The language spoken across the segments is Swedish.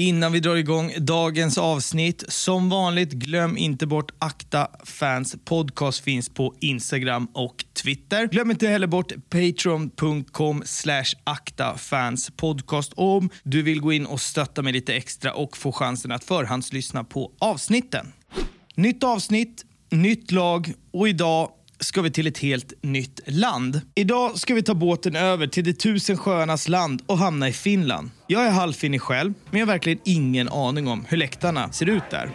Innan vi drar igång dagens avsnitt, som vanligt, glöm inte bort Akta Fans Podcast finns på Instagram och Twitter. Glöm inte heller bort patreon.com slash aktafanspodcast om du vill gå in och stötta mig lite extra och få chansen att förhandslyssna på avsnitten. Nytt avsnitt, nytt lag och idag ska vi till ett helt nytt land. Idag ska vi ta båten över till det tusen sjöarnas land och hamna i Finland. Jag är halvfinnig själv, men jag har verkligen ingen aning om hur läktarna ser ut där.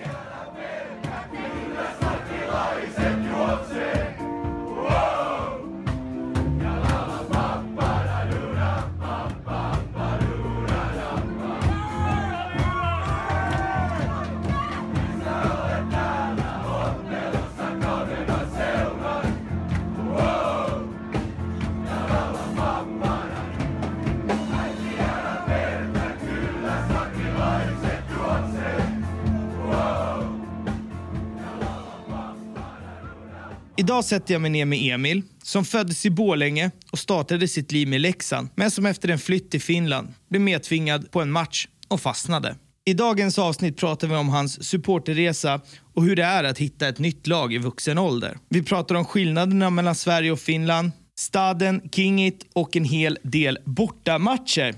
Idag sätter jag mig ner med Emil, som föddes i Borlänge och startade sitt liv med Leksand, men som efter en flytt till Finland blev medtvingad på en match och fastnade. I dagens avsnitt pratar vi om hans supporterresa och hur det är att hitta ett nytt lag i vuxen ålder. Vi pratar om skillnaderna mellan Sverige och Finland, staden, Kingit och en hel del bortamatcher.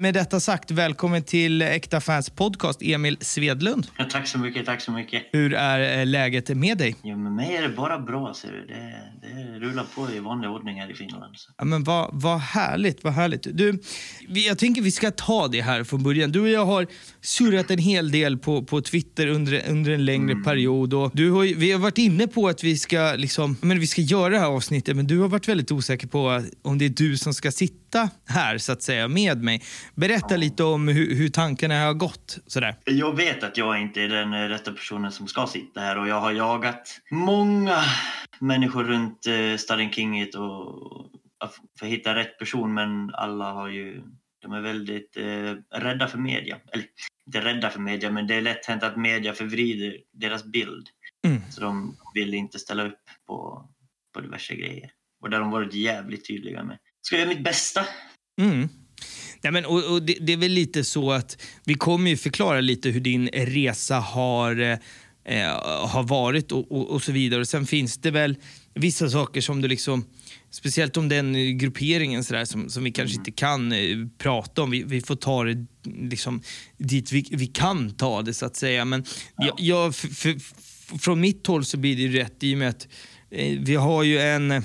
Med detta sagt, välkommen till Äkta Fans Podcast, Emil Svedlund. Ja, tack så mycket, tack så mycket. Hur är eh, läget med dig? Ja, med mig är det bara bra, ser du. Det, det rullar på i vanlig ordning här i Finland. Så. Ja, men vad, vad härligt, vad härligt. Du, jag tänker vi ska ta det här från början. Du och jag har surrat en hel del på, på Twitter under, under en längre period. Och du har, vi har varit inne på att vi ska, liksom, men vi ska göra det här avsnittet, men du har varit väldigt osäker på om det är du som ska sitta här så att säga med mig. Berätta lite om hur, hur tankarna har gått. Sådär. Jag vet att jag inte är den rätta personen som ska sitta här och jag har jagat många människor runt eh, staden Kingit och för att hitta rätt person men alla har ju de är väldigt eh, rädda för media. Eller inte rädda för media men det är lätt hänt att media förvrider deras bild. Mm. Så de vill inte ställa upp på, på diverse grejer. Och det har de varit jävligt tydliga med. Ska jag göra mitt bästa? Mm. Nej, men, och, och det, det är väl lite så att vi kommer ju förklara lite hur din resa har, eh, har varit och, och, och så vidare. Och sen finns det väl vissa saker som du liksom, speciellt om den grupperingen så där, som, som vi kanske inte kan eh, prata om. Vi, vi får ta det liksom, dit vi, vi kan ta det så att säga. Men jag, jag, för, för, från mitt håll så blir det ju rätt i och med att eh, vi har ju en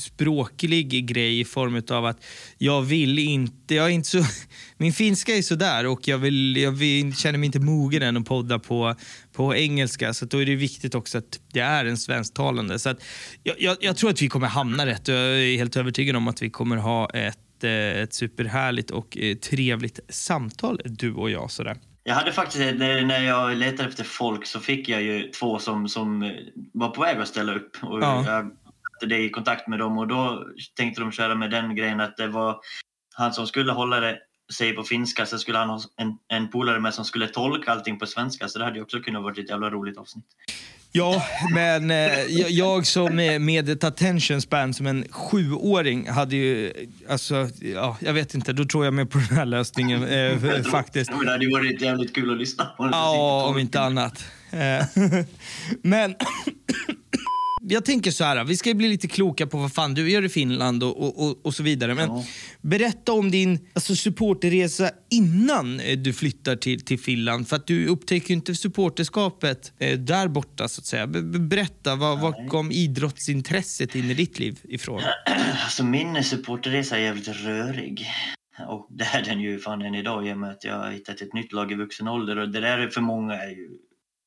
språklig grej i form av att jag vill inte, jag är inte så, min finska är sådär och jag, vill, jag vill, känner mig inte mogen än att podda på, på engelska så då är det viktigt också att det är en svensktalande. Så att jag, jag, jag tror att vi kommer hamna rätt och jag är helt övertygad om att vi kommer ha ett, eh, ett superhärligt och eh, trevligt samtal du och jag. Sådär. Jag hade faktiskt, när när jag letade efter folk så fick jag ju två som, som eh, var på väg att ställa upp. Och Ja. Jag satte det i kontakt med dem och då tänkte de köra med den grejen att det var han som skulle hålla det sig på finska så skulle han ha en, en polare med som skulle tolka allting på svenska så det hade ju också kunnat vara ett jävla roligt avsnitt. Ja, men eh, jag, som är med ett attention span som en sjuåring hade ju, alltså, ja, jag vet inte, då tror jag mer på den här lösningen eh, tror- faktiskt. Men det hade ju varit jävligt kul att lyssna på. Ja, om inte annat. Eh, Men jag tänker så här, vi ska bli lite kloka på vad fan du gör i Finland och, och, och, så vidare. Men Ja. berätta om din alltså, supporterresa innan eh, du flyttar till, till Finland. För att du upptäcker ju inte supporterskapet eh, där borta så att säga. Be- be- Berätta, var, var kom idrottsintresset in i ditt liv ifrån? Alltså min supporterresa är jävligt rörig. Och det är den ju fan än idag i och med att jag har hittat ett nytt lag i vuxen ålder och det där är för många är ju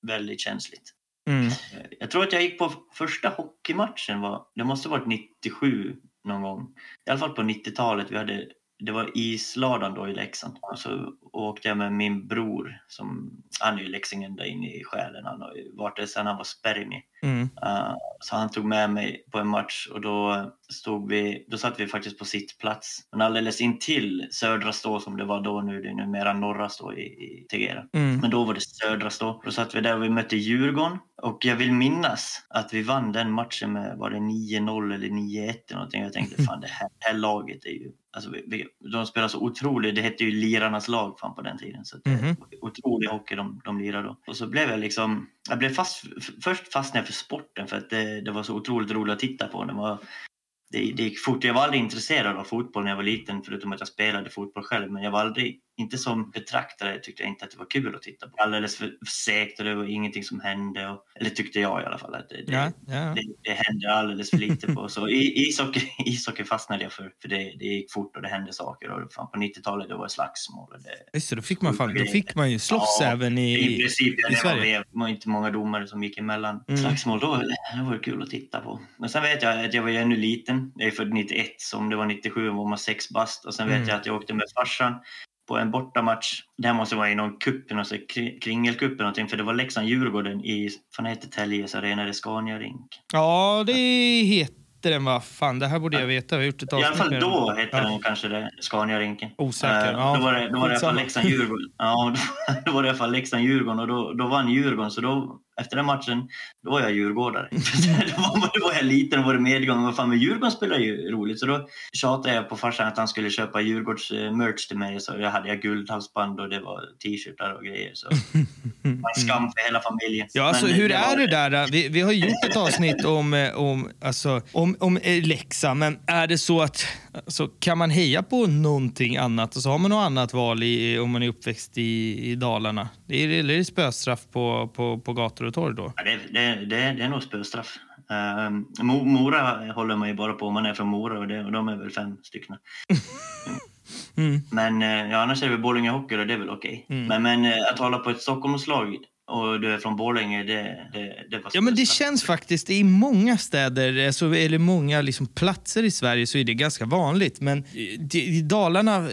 väldigt känsligt. Mm. Jag tror att jag gick på första hockeymatchen, var, det måste ha varit 97 någon gång. I alla fall på 90-talet. Vi hade, det var isladan då i Leksand. Och så åkte jag med min bror, som, han är ju leksing ända in i själen. Han har varit det sedan han var spermie. Mm. Uh, så han tog med mig på en match och då, stod vi, då satt vi faktiskt på sittplats. Men alldeles intill södra stå som det var då, nu är det numera norra stå i, i Tegera. Mm. Men då var det södra stå. Då satt vi där och vi mötte Djurgården. Och jag vill minnas att vi vann den matchen med, var det 9-0 eller 9-1 eller någonting. Jag tänkte fan det här, det här laget är ju Alltså, vi, de spelade så otroligt, det hette ju Lirarnas lag fan på den tiden. Så mm Otrolig hockey de, de lirade då. Och så blev jag liksom, jag blev fast, först fastnade för sporten för att det, det var så otroligt roligt att titta på. Det, var, det, det gick fort. Jag var aldrig intresserad av fotboll när jag var liten förutom att jag spelade fotboll själv. Men jag var aldrig, inte som betraktare tyckte jag inte att det var kul att titta på. Alldeles för segt och det var ingenting som hände. Och, eller tyckte jag i alla fall. Att det, det, Ja, ja. det, det hände alldeles för lite på. Så i, ishockey, ishockey fastnade jag för, för det, det gick fort och det hände saker. Och fan, på 90-talet då var det slagsmål. Och det, Just det, då fick man, fan, då fick man ju slåss Ja, även i, I princip, i det Sverige. det var inte många domare som gick emellan Mm. slagsmål. Då, det var det kul att titta på. Men sen vet jag att jag var ännu liten. Jag är född 91, så om det var 97 var man sex bast. Och sen vet Mm. jag att jag åkte med farsan på en bortamatch. Det här måste vara i någon cup, kringelcup eller någonting. För det var Leksand-Djurgården i, vad heter Täljes arena, det är Scania-rink. Ja, det heter den va? Fan, det här borde jag veta. Vi har gjort ett I alla fall då hette den kanske det, Scania-rinken. Osäker. Ja, Då var det, då var det i alla fall. Leksand-Djurgården. Ja, då, då var det i alla fall Leksand-Djurgården och då, då vann Djurgården. Så då, efter den matchen, då var jag djurgårdare. då, var, då var jag liten och var det medgång. Vad fan, men Djurgården spelar ju roligt. Så då tjatade jag på farsan att han skulle köpa Djurgårds eh, till mig. Så jag hade jag guldhalsband och det var t-shirtar och grejer. Så en skam för hela familjen. Ja, alltså, Men hur det är det där? Vi, vi har gjort ett avsnitt om, eh, om, alltså, om, om eh, Leksand, men är det så att alltså, kan man heja på någonting annat och så har man något annat val i, om man är uppväxt i, i Dalarna? Det är, eller är det spöstraff på, på, på gator och torg då? Ja, det, det, det, det är nog spöstraff. Um, Mora håller man ju bara på om man är från Mora och, det, och de är väl fem stycken. Mm. Men eh, ja, annars är det väl Borlänge Hockey och det är väl okej. Mm. Men, men eh, att hålla på ett Stockholmslag och du är från Borlänge, det, det, det var Ja, men det känns faktiskt, i många städer, alltså, eller många liksom, platser i Sverige så är det ganska vanligt. Men i, Dalarna, uh,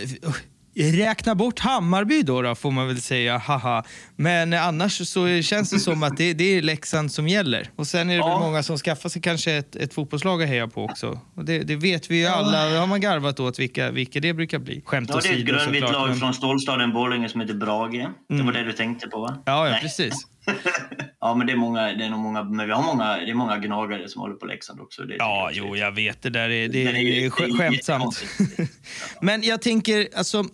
räkna bort Hammarby då, då får man väl säga, haha. Men annars så känns det som att det, det är Leksand som gäller. Och sen är det Ja. väl många som skaffar sig kanske ett, ett fotbollslag att heja på också. Och det, det vet vi ju alla, det har man garvat åt vilka, vilka det brukar bli. Skämt Ja, det är ett åsido grönvitt lag men- från stålstaden Borlänge som heter Brage. Det Mm. var det du tänkte på va? Ja, ja, Nej. precis. ja, men det är många, det är nog många, men vi har många, det är många gnagare som håller på Leksand också. Det Ja, jag jo, jag vet. Det där är, det är, sk- ju skämtsamt. Men jag tänker, alltså,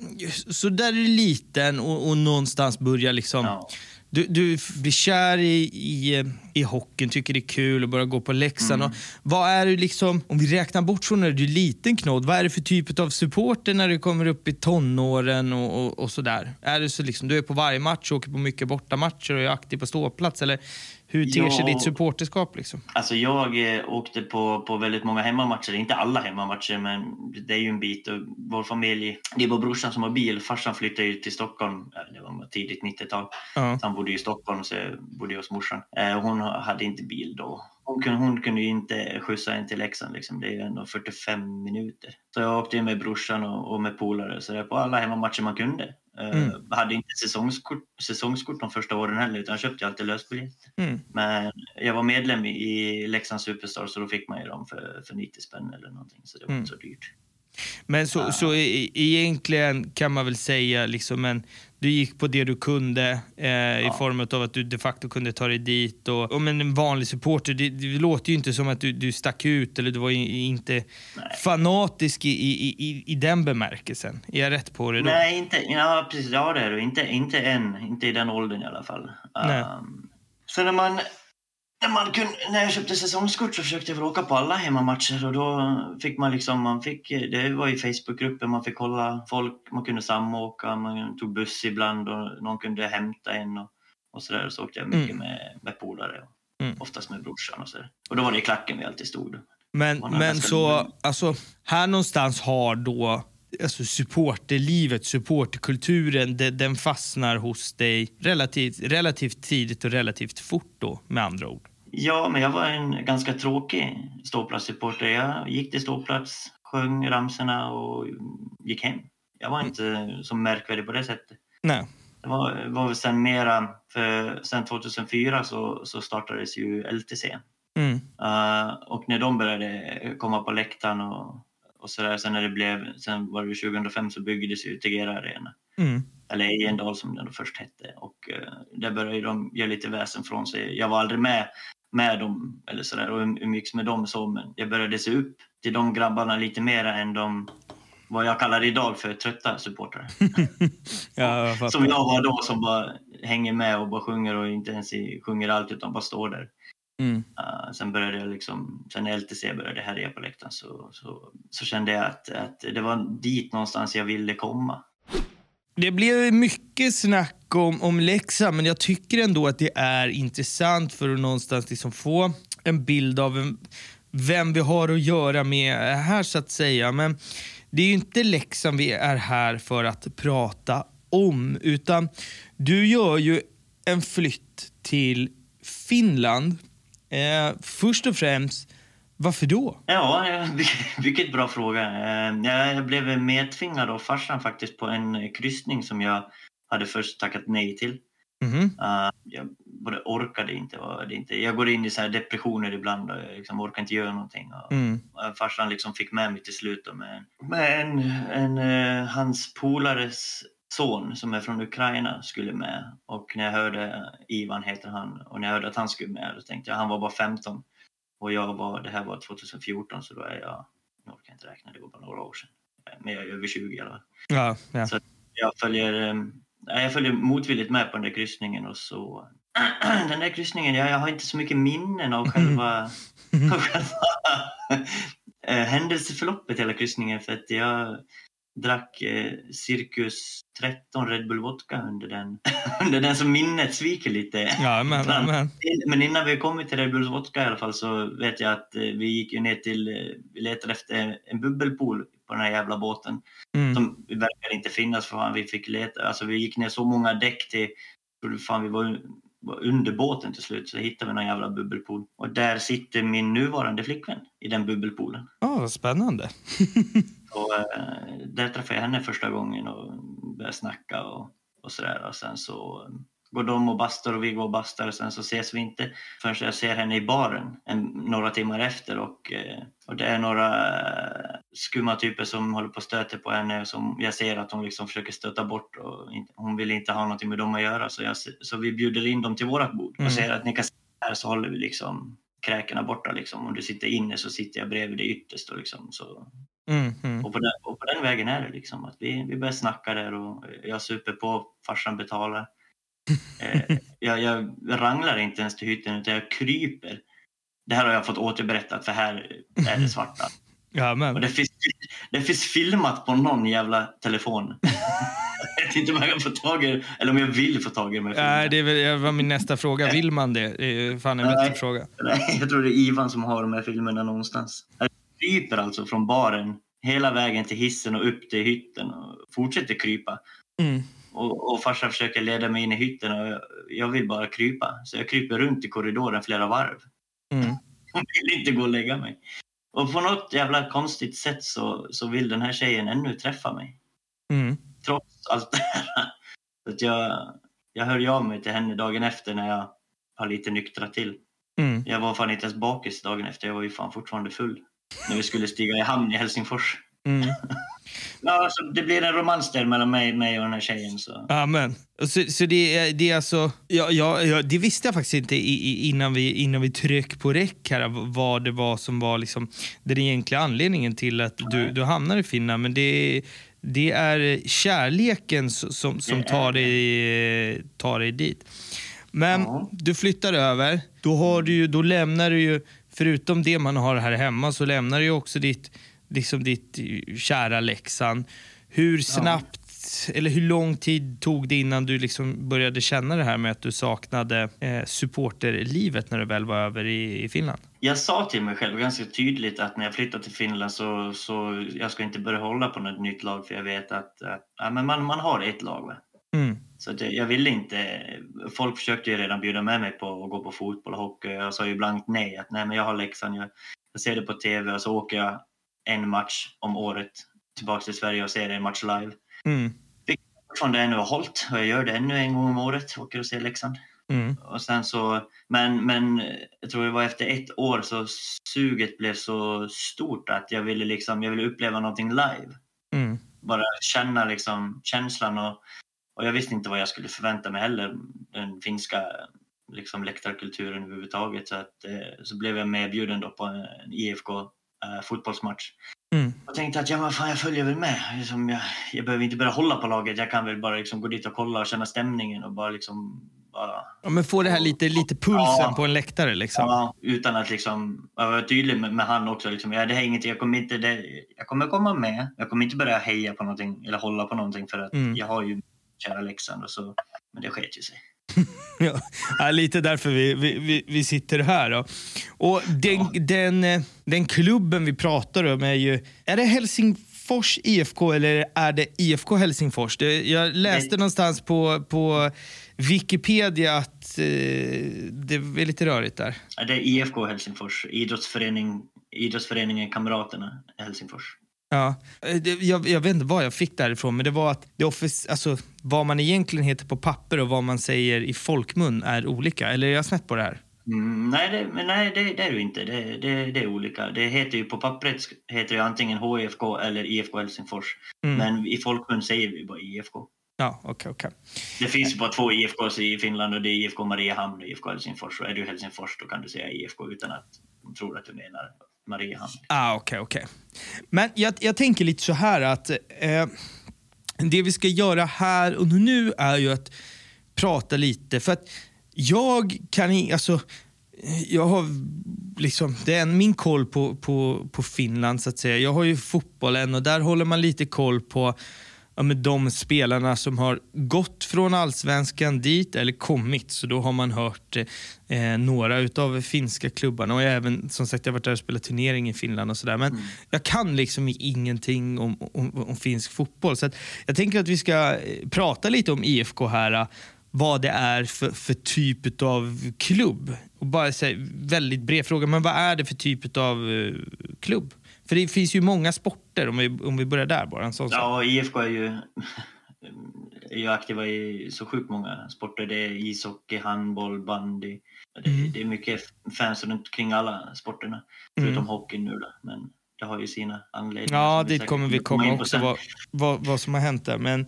så där är du liten och, och någonstans börjar liksom... Ja. Du, du blir kär i, i, i hockeyn, tycker det är kul och börjar gå på Leksand. Mm. Vad är du liksom, om vi räknar bort från när du är liten Knodd, vad är det för typ av supporter när du kommer upp i tonåren och, och, och sådär? Är det så liksom, du är på varje match, åker på mycket bortamatcher och är aktiv på ståplats? Eller hur ter sig ditt supporterskap? Liksom? Alltså jag eh, åkte på, på väldigt många hemmamatcher, inte alla hemmamatcher men det är ju en bit. Och vår familj, det är bara brorsan som har bil. Farsan flyttade ju till Stockholm, det var tidigt 90-tal. Ja. Så han bodde i Stockholm så jag bodde hos morsan. Eh, hon hade inte bil då. Hon kunde, hon kunde ju inte skjutsa en till Leksand, liksom. det är ju ändå 45 minuter. Så jag åkte med brorsan och, och med polare så det är på alla hemmamatcher man kunde. Eh, Mm. hade inte säsongskort, säsongskort de första åren heller utan jag köpte alltid lösbiljett. Mm. Men jag var medlem i Leksand Superstar så då fick man ju dem för, för 90 spänn eller någonting. Så det var Mm. inte så dyrt. Men så, Ja. så e- egentligen kan man väl säga liksom en, du gick på det du kunde eh, i form av att du de facto kunde ta dig dit. Och, och men en vanlig supporter, det, det låter ju inte som att du, du stack ut eller du var i- inte fanatisk i, i, i, i den bemärkelsen. Är jag rätt på det då? Nej, inte, ja, precis. Ja, det är du. Inte, inte än. Inte i den åldern i alla fall. Nej. Um, så när man, när, man kunde, när jag köpte säsongskort så försökte jag väl åka på alla hemmamatcher och då fick man liksom, man fick, det var ju Facebookgrupper, man fick hålla folk, man kunde samåka, man tog buss ibland och någon kunde hämta en och, och sådär. Så åkte jag mycket Mm. med, med polare. Mm. Oftast med brorsan och sådär. Och då var det i klacken vi alltid stod. Men, men så, alltså, här någonstans har då alltså supporterlivet, supporterkulturen, de, den fastnar hos dig relativt, relativt tidigt och relativt fort då, med andra ord. Ja, men jag var en ganska tråkig ståplatssupporter. Jag gick till ståplats, sjöng ramsorna och gick hem. Jag var inte så märkvärdig på det sättet. Nej. Det var, var sen mera, för sen 2004 så, så startades ju LTC. Mm. Uh, och när de började komma på läktaren och, och sådär, sen när det blev, sen var det 2005 så byggdes ju Tegera Arena. Mm. Eller Ejendal som den då först hette. Och uh, där började de göra lite väsen från sig. Jag var aldrig med, med dem eller sådär och umgicks med dem så, men jag började se upp till de grabbarna lite mer än de vad jag kallar idag för trötta supportrar. ja, jag som jag var då som bara hänger med och bara sjunger och inte ens sjunger allt utan bara står där. Mm. Uh, sen började jag liksom, sen när LTC började härja på läktaren så, så, så, kände jag att, att det var dit någonstans jag ville komma. Det blev mycket snack om, om Leksand, men jag tycker ändå att det är intressant för att någonstans liksom få en bild av en, vem vi har att göra med här så att säga. Men det är ju inte Leksand vi är här för att prata om, utan du gör ju en flytt till Finland. Eh, först och främst, varför då? Ja, vilket bra fråga. Eh, jag blev medtvingad av farsan faktiskt på en kryssning som jag hade först tackat nej till. Mm. Jag både orkade inte och inte. Jag går in i så här depressioner ibland och jag liksom orkar inte göra någonting. Och, mm. farsan liksom fick med mig till slut med, med en, en, hans polares son som är från Ukraina skulle med. Och när jag hörde, Ivan heter han, och när jag hörde att han skulle med då tänkte jag, han var bara 15. Och jag var, det här var 2014 så då är jag, jag inte räkna, det var bara några år sedan. Men jag är över 20 i alla fall. Ja, ja. Så jag följer, um, jag följer motvilligt med på den där kryssningen och så den där kryssningen, jag, jag har inte så mycket minnen av själva, av själva äh, händelseförloppet hela kryssningen för att jag drack eh, cirkus 13 Red Bull vodka under den, under den som minnet sviker lite. Ja, men, men. men innan vi kom till Red Bull vodka i alla fall så vet jag att eh, vi gick ner till, eh, vi letade efter en bubbelpool på den här jävla båten. Mm. Som verkar inte finnas för fan vi fick leta, alltså vi gick ner så många däck till, fan vi var under båten till slut så hittade vi någon jävla bubbelpool. Och där sitter min nuvarande flickvän i den bubbelpoolen. Ja, oh, vad spännande. och, äh, där träffade jag henne första gången och började snacka och, och sådär. Och sen så går de och bastar och vi går och bastar och sen så ses vi inte förrän jag ser henne i baren en, några timmar efter och, eh, och det är några skumma typer som håller på att stöta på henne som jag ser att hon liksom försöker stöta bort och inte, hon vill inte ha någonting med dem att göra så, jag, så vi bjuder in dem till vårat bord och mm. säger att ni kan sitta här så håller vi liksom kräkorna borta liksom. Om du sitter inne så sitter jag bredvid dig ytterst och liksom så Mm, mm. Och, på den, och, på den, vägen är det liksom att vi, vi börjar snacka där och jag super på, farsan betalar. Eh, jag, jag ranglar inte ens till hytten utan jag kryper. Det här har jag fått återberättat för här är det svarta. Ja, men. Och det, finns, det finns filmat på någon jävla telefon. inte om jag kan få tag i eller om jag vill få tag i de här det, det var min nästa fråga. Vill man det? Det är fan en bättre fråga. Nej, jag tror det är Ivan som har de här filmerna någonstans. Jag kryper alltså från baren hela vägen till hissen och upp till hytten och fortsätter krypa. Mm. Och, och farsan försöker leda mig in i hytten och jag, jag, vill bara krypa. Så jag kryper runt i korridoren flera varv. Mm. Jag vill inte gå och lägga mig. Och på något jävla konstigt sätt så, så vill den här tjejen ännu träffa mig. Mm. Trots allt det här. Så att jag, jag hör av mig till henne dagen efter när jag har lite nyktrat till. Mm. Jag var fan inte ens bakis dagen efter, jag var ju fan fortfarande full. När vi skulle stiga i hamn i Helsingfors. Mm. ja, alltså, det blir en romans där mellan mig, mig och den här tjejen. Så. Amen. Så, så det, är, det är alltså... Ja, ja, ja, det visste jag faktiskt inte innan vi, innan vi tryck på räck här, vad det var som var liksom, den egentliga anledningen till att du, du hamnar i Finland. Men det, det är kärleken som, som tar, dig, tar dig dit. Men ja. du flyttar över. Då, har du ju, då lämnar du ju, förutom det man har här hemma, så lämnar du ju också ditt liksom ditt kära Leksand. Hur snabbt eller hur lång tid tog det innan du liksom började känna det här med att du saknade eh, supporterlivet när du väl var över i, i, Finland? Jag sa till mig själv ganska tydligt att när jag flyttar till Finland så, så jag ska inte börja hålla på något nytt lag för jag vet att äh, men man, man har ett lag. Mm. Så det, jag ville inte... Folk försökte ju redan bjuda med mig på att gå på fotboll och hockey. Jag sa ju blankt nej. Att nej, men jag har Leksand. Jag, jag ser det på tv och så åker jag en match om året tillbaka till Sverige och ser en match live. Mm. Vilket jag fortfarande ännu har hållit och jag gör det ännu en gång om året, åker och ser Leksand. Mm. Och sen så, men, men jag tror det var efter ett år så suget blev så stort att jag ville, liksom, jag ville uppleva någonting live. Mm. Bara känna liksom, känslan och, och jag visste inte vad jag skulle förvänta mig heller. Den finska liksom, läktarkulturen överhuvudtaget. Så, att, eh, så blev jag medbjuden då på en IFK eh, fotbollsmatch Mm. Och tänkte att ja, men fan, jag följer väl med. Liksom, jag, jag behöver inte börja hålla på laget. Jag kan väl bara liksom, gå dit och kolla och känna stämningen och bara liksom bara, Ja, men få det här lite, lite pulsen Ja. på en läktare liksom. ja, utan att liksom, jag var tydlig med, med han också. Liksom, ja, det här är ingenting, jag kommer inte, det, jag kommer komma med. Jag kommer inte börja heja på någonting eller hålla på någonting för att Mm. jag har ju kära Leksand och så. Men det sket ju sig. Ja, ja, lite därför vi, vi, vi, vi sitter här. Då. Och den, den, eh, den klubben vi pratar om är ju... Är det Helsingfors IFK eller är det IFK Helsingfors? Det, jag läste Nej. någonstans på, på Wikipedia att eh, det är lite rörigt där. Ja, Det är IFK Helsingfors, idrottsförening, idrottsföreningen Kamraterna Helsingfors. Ja, eh, det, jag, jag vet inte vad jag fick därifrån, men det var att det offic- alltså, vad man egentligen heter på papper och vad man säger i folkmun är olika. Eller är jag snett på det här? Mm, nej, det, men nej det, det är du inte. Det, det, det är olika. Det heter ju på pappret heter det antingen HIFK eller IFK Helsingfors. Mm. Men i folkmun säger vi bara IFK. Ja, okej, okej. Det finns ju bara två IFKs i Finland och det är IFK Mariehamn och IFK Helsingfors. Och är du Helsingfors då kan du säga IFK utan att de tror att du menar Mariehamn. Ah, okej, okej. Men jag, jag tänker lite så här att eh, det vi ska göra här och nu är ju att prata lite. För att jag kan alltså jag har liksom, det är en, min koll på, på, på Finland så att säga. Jag har ju fotbollen och där håller man lite koll på ja, med de spelarna som har gått från allsvenskan dit eller kommit. Så då har man hört eh, några utav finska klubbarna och även som sagt jag har varit där och spelat turnering i Finland och sådär. Men jag kan liksom ingenting om, om, om finsk fotboll. Så jag tänker att vi ska eh, prata lite om IFK här. eh, Vad det är för, för typ av klubb. Och bara säga, väldigt bred fråga, men vad är det för typ av eh, klubb? För det finns ju många sporter, om vi, om vi börjar där bara. En sån. Ja, IFK är ju, är ju aktiva i så sjukt många sporter. Det är ishockey, handboll, bandy. Det, Mm. det är mycket fans runt kring alla sporterna. Förutom hockeyn nu då. Men det har ju sina anledningar. Ja, dit kommer vi komma också, vad, vad, vad som har hänt där. Men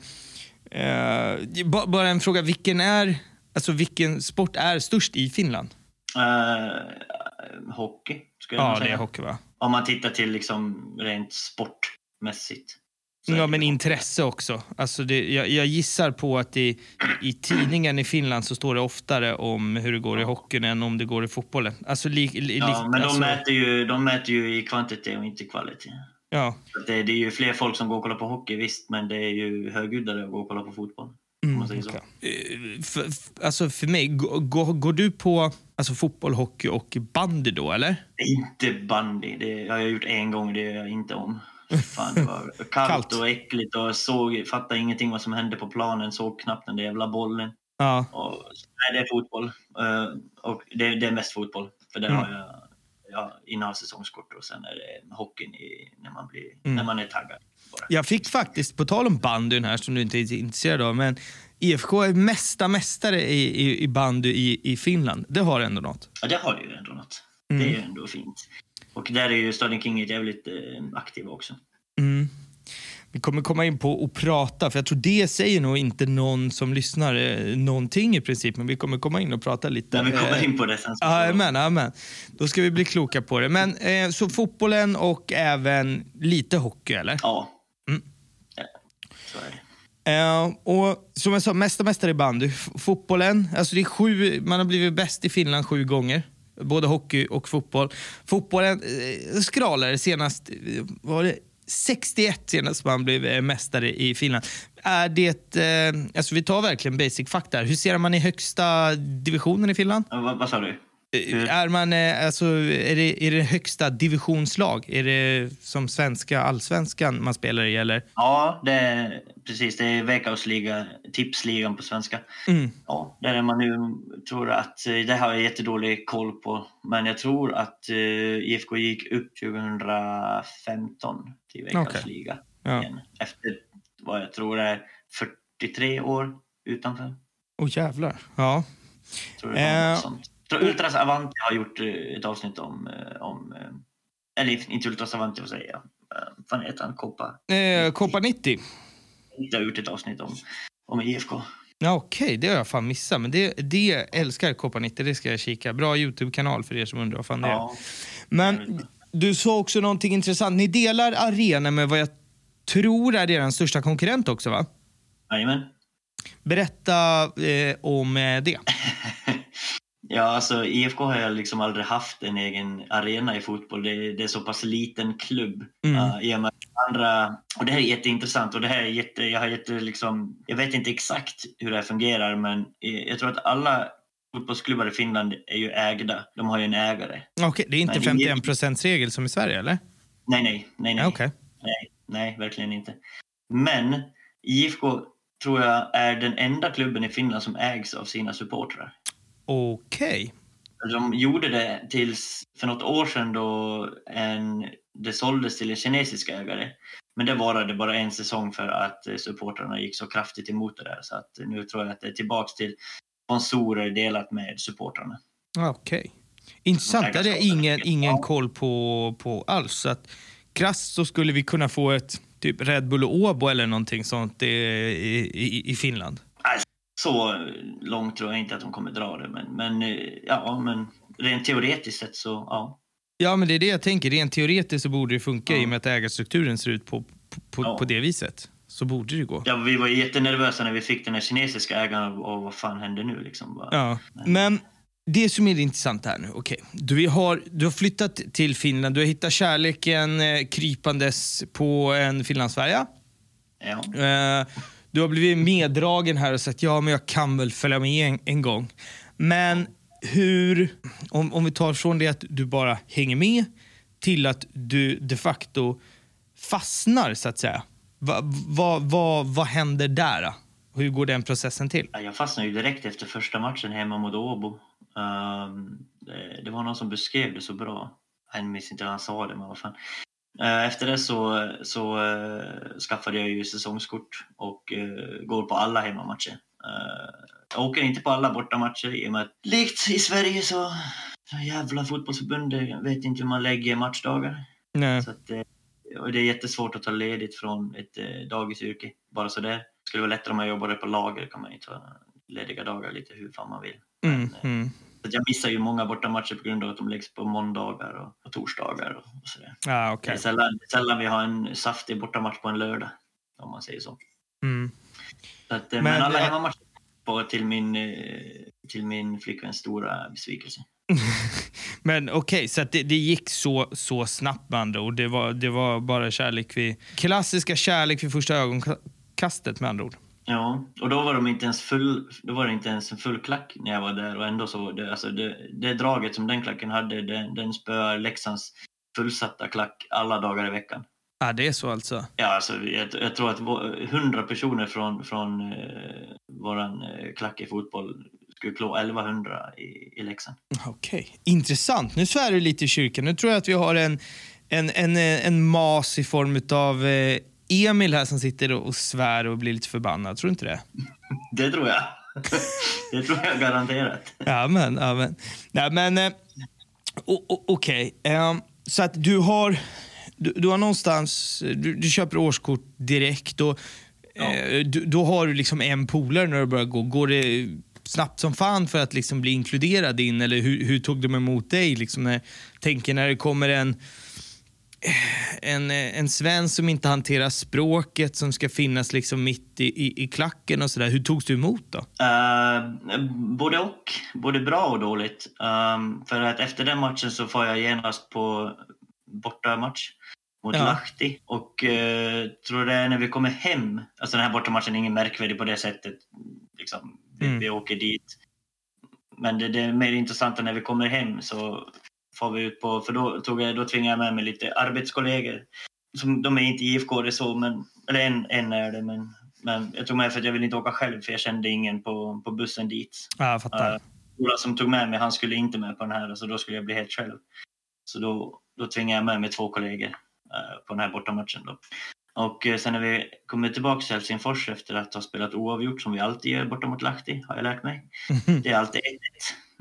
eh, ba- bara en fråga, vilken, är, alltså, vilken sport är störst i Finland? Eh, hockey, skulle jag Ja, nog det säga. är hockey va? Om man tittar till liksom rent sportmässigt. Ja, men intresse också. Alltså det, jag, jag gissar på att i, i tidningen i Finland så står det oftare om hur det går i hockeyn än om det går i fotbollen. Alltså, li, li, Ja, men de, alltså, mäter ju, de mäter ju i kvantitet och inte kvalitet. ja. Det, det är ju fler folk som går och kollar på hockey, visst, men det är ju högljuddare att gå och kolla på fotboll. Så. okej. Eh, för, alltså för mig, går, går, du på alltså, fotboll, hockey och bandy då eller? Inte bandy. Det har jag gjort en gång, det gör jag inte om. Fan, det var kallt, Kallt. och äckligt och såg, fattade ingenting vad som hände på planen, såg knappt den där jävla bollen. Ja. Och, nej, det är fotboll. Eh, och det, det är mest fotboll. För där Mm. har jag, jag innehav säsongskort och sen är det hockeyn i, när, man blir, Mm. när man är taggad. Bara. Jag fick faktiskt, på tal om bandyn här som du inte är intresserad av, men IFK är mesta mästare i, i, i bandy i, i Finland. Det har ändå något. Ja, det har ju ändå något. Mm. Det är ju ändå fint. Och där är ju Stadion King jävligt eh, aktiva också. Mm. Vi kommer komma in på och prata, för jag tror det säger nog inte någon som lyssnar eh, någonting i princip, men vi kommer komma in och prata lite. När vi kommer Eh, in på det sen. Jajamän, jajamän. Då ska vi bli kloka på det. Men eh, så fotbollen och även lite hockey, eller? Ja. Så är det. Eh, och som jag sa, mesta mästare i bandy. F- Fotbollen, alltså det är sju, man har blivit bäst i Finland sju gånger. Både hockey och fotboll. Fotbollen eh, skralade senast, eh, var det 61 senast man blev eh, mästare i Finland. Är det, eh, alltså vi tar verkligen basic fakta här. Hur ser man i högsta divisionen i Finland? Ja, vad, vad sa du? Hur? Är, man, eh, alltså, är, det, är det högsta divisionslag? Är det som svenska allsvenskan man spelar i? Eller? Ja, det är, precis. Det är Veikkausliga, tipsligan på svenska. Mm. Ja, där är man nu. Tror att, eh, det har jag jättedålig koll på. Men jag tror att eh, IFK gick upp 2015 till Veikkausliga Ja. igen. Efter vad jag tror är 43 år utanför. Åh jävlar. Ja. Tror det var Eh, sånt. Tror Ultras Avanti har gjort eh, ett avsnitt om, eh, om eh, eller inte Ultras Avanti, vad säger jag? Eh, Vad heter han? Koppa? Eh, Copa 90. Jag har gjort ett avsnitt om, om IFK. Ja, Okej, det har jag fan missat. Men det, det älskar Copa 90. Det ska jag kika. Bra Youtube-kanal för er som undrar vad fan det är. Ja, Men du sa också någonting intressant. Ni delar arena med vad jag tror är er största konkurrent också, va? Jajamän. Berätta eh, om eh, det. Ja, alltså IFK har jag liksom aldrig haft en egen arena i fotboll. Det, det är så pass liten klubb. Mm. Uh, andra, och det här är jätteintressant och det här är jätte, jag har jätte liksom, jag vet inte exakt hur det här fungerar men jag tror att alla fotbollsklubbar i Finland är ju ägda. De har ju en ägare. Okej, det är inte 51 procents regel som i Sverige, eller? Nej, nej, nej, nej. Okay. nej, nej, verkligen inte. Men IFK tror jag är den enda klubben i Finland som ägs av sina supportrar. Okej. Okay. De gjorde det tills för något år sedan då en, det såldes till en kinesisk ägare. Men det varade bara en säsong för att supportrarna gick så kraftigt emot det där. Så att nu tror jag att det är tillbaks till sponsorer delat med supportrarna. Okej. Okay. Intressant. Det hade jag ingen, ingen koll på, på alls. Så att krasst så skulle vi kunna få ett typ Red Bull och Åbo eller någonting sånt i, i, i Finland. Så långt tror jag inte att de kommer dra det. Men, men, ja, men rent teoretiskt sett så ja. Ja, men det är det jag tänker. Rent teoretiskt så borde det funka ja. i och med att ägarstrukturen ser ut på, på, ja. på det viset. Så borde det gå. Ja, vi var jättenervösa när vi fick den här kinesiska ägaren och vad fan händer nu liksom. Ja, men, men det som är intressant här nu, okej. Okay. Du, har, du har flyttat till Finland, du har hittat kärleken eh, krypandes på en finlandsfärja. Ja. Eh, du har blivit meddragen här och sagt ja, men jag kan väl följa med en, en gång. Men hur, om, om vi tar från det att du bara hänger med till att du de facto fastnar, så att säga. Vad va, va, va händer där? Hur går den processen till? Jag fastnade ju direkt efter första matchen hemma mot Åbo. Um, det, det, var någon som beskrev det så bra. Jag minns inte hur han sa det, men vad fan. Uh, efter det så, så uh, skaffade jag ju säsongskort och uh, går på alla hemmamatcher. jag åker inte på alla bortamatcher i och med att likt i Sverige så jävla fotbollsförbundet vet inte hur man lägger matchdagar. Nej. Så att, och det är jättesvårt att ta ledigt från ett eh, dagisyrke bara sådär. Det skulle vara lättare om man jobbade på lager kan man ju ta lediga dagar lite hur fan man vill. Mm, Men, eh, mm. Jag missar ju många bortamatcher på grund av att de läggs på måndagar och, och torsdagar och, och sådär. Ah, okay. Det är sällan, sällan vi har en saftig bortamatch på en lördag, om man säger så. Mm. så att, men, men alla hemmamatcher på till min, till min flickväns stora besvikelse. Men okej, okay, så det, det, gick så, så snabbt med andra ord. Det var, det var bara kärlek vid... Klassiska kärlek vid första ögonkastet med andra ord. Ja, och då var de inte ens full, då var det inte ens en full klack när jag var där och ändå så, det, alltså det, det draget som den klacken hade, det, den spöar Leksands fullsatta klack alla dagar i veckan. Ja, det är så alltså? Ja, alltså, jag, jag tror att hundra personer från, från eh, våran eh, klack i fotboll skulle klå 1100 i, i Leksand. Okej, okay. intressant. Nu svär du lite i kyrkan. Nu tror jag att vi har en, en, en, en mas i form av eh, Emil här som sitter och svär och blir lite förbannad. Tror du inte det? det tror jag. det tror jag garanterat. ja, men, ja, men. Nej, men eh, okej. Okay. Um, ehm, så att du har, du, du har någonstans, du, du köper årskort direkt och ja. eh, du, då har du liksom en polare när du börjar gå. Går det snabbt som fan för att liksom bli inkluderad in? Eller hur, hur tog de emot dig? Liksom när, tänker när det kommer en, en, en svensk som inte hanterar språket som ska finnas liksom mitt i, i, i klacken och sådär. Hur togs du emot då? Uh, både och. Både bra och dåligt. Um, för att efter den matchen så får jag genast på bortamatch mot ja. Lahti. Och uh, tror det är när vi kommer hem, alltså den här bortamatchen är ingen märkvärdig på det sättet. Liksom, vi, mm. vi åker dit. Men det, det är mer intressant när vi kommer hem så får vi ut på, för då, tog jag, då tvingade jag med mig lite arbetskollegor. Som, de är inte IFK så, men, eller en, en är det, men, men jag tog med för att jag ville inte åka själv för jag kände ingen på, på bussen dit. Ja, jag fattar. Uh, Ola som tog med mig, han skulle inte med på den här, så då skulle jag bli helt själv. Så då, då tvingade jag med mig två kollegor uh, på den här bortamatchen. Då. Och uh, sen när vi kommer tillbaka till Helsingfors efter att ha spelat oavgjort, som vi alltid gör borta mot Lahti, har jag lärt mig. Det är alltid 1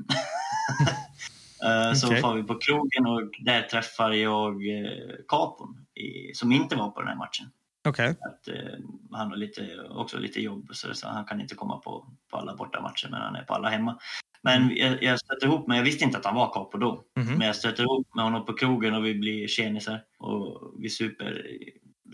okay. Så var vi på krogen och där träffade jag Capon som inte var på den här matchen. Okay. Att, eh, han har lite, också lite jobb så, så han kan inte komma på, på alla bortamatcher men han är på alla hemma. Men jag, jag stötte ihop mig, jag visste inte att han var capo då. Mhm. Men jag stöter ihop med honom på krogen och vi blir tjenisar. Och vi super